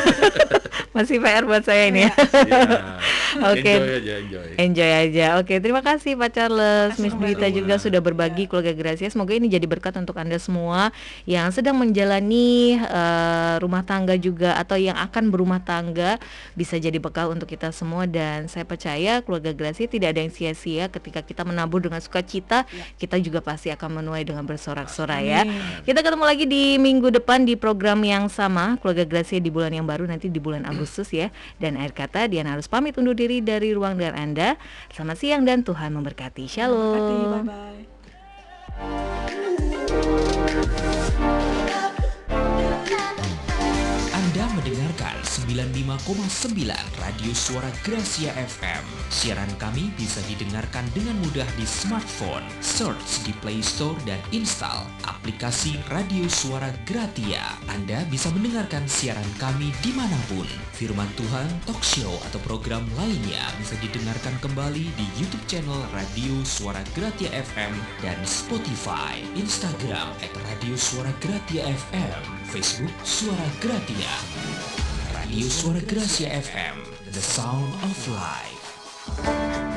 masih PR buat saya ini ya. Iya. (laughs) Oke. enjoy aja enjoy Enjoy aja. Oke, terima kasih Pak Charles, Miss. Duita juga sudah berbagi keluarga Gracia. Semoga ini jadi berkat untuk Anda semua yang sedang menjalani eh, rumah tangga juga atau yang akan berumah tangga bisa jadi bekal untuk kita semua dan saya percaya keluarga Gracia tidak ada yang sia-sia ketika kita menabur dengan sukacita, kita juga pasti akan menuai dengan bersorak-sorai ya. Kita ketemu lagi di minggu depan di program yang sama keluarga Gracia di bulan yang baru nanti di bulan Agustus ya. Dan akhir kata Diana harus pamit undur diri dari ruang dengar Anda. Selamat siang dan Tuhan memberkati. Shalom. Bye bye. 95,9 Radio Suara Gracia FM. Siaran kami bisa didengarkan dengan mudah di smartphone. Search di Play Store dan install aplikasi Radio Suara Gratia. Anda bisa mendengarkan siaran kami di mana pun. Firman Tuhan, talk show, atau program lainnya bisa didengarkan kembali di YouTube channel Radio Suara Gratia FM dan Spotify, Instagram at Radio Suara Gratia FM, Facebook Suara Gratia. Radio Suara Gracia FM, the sound of life.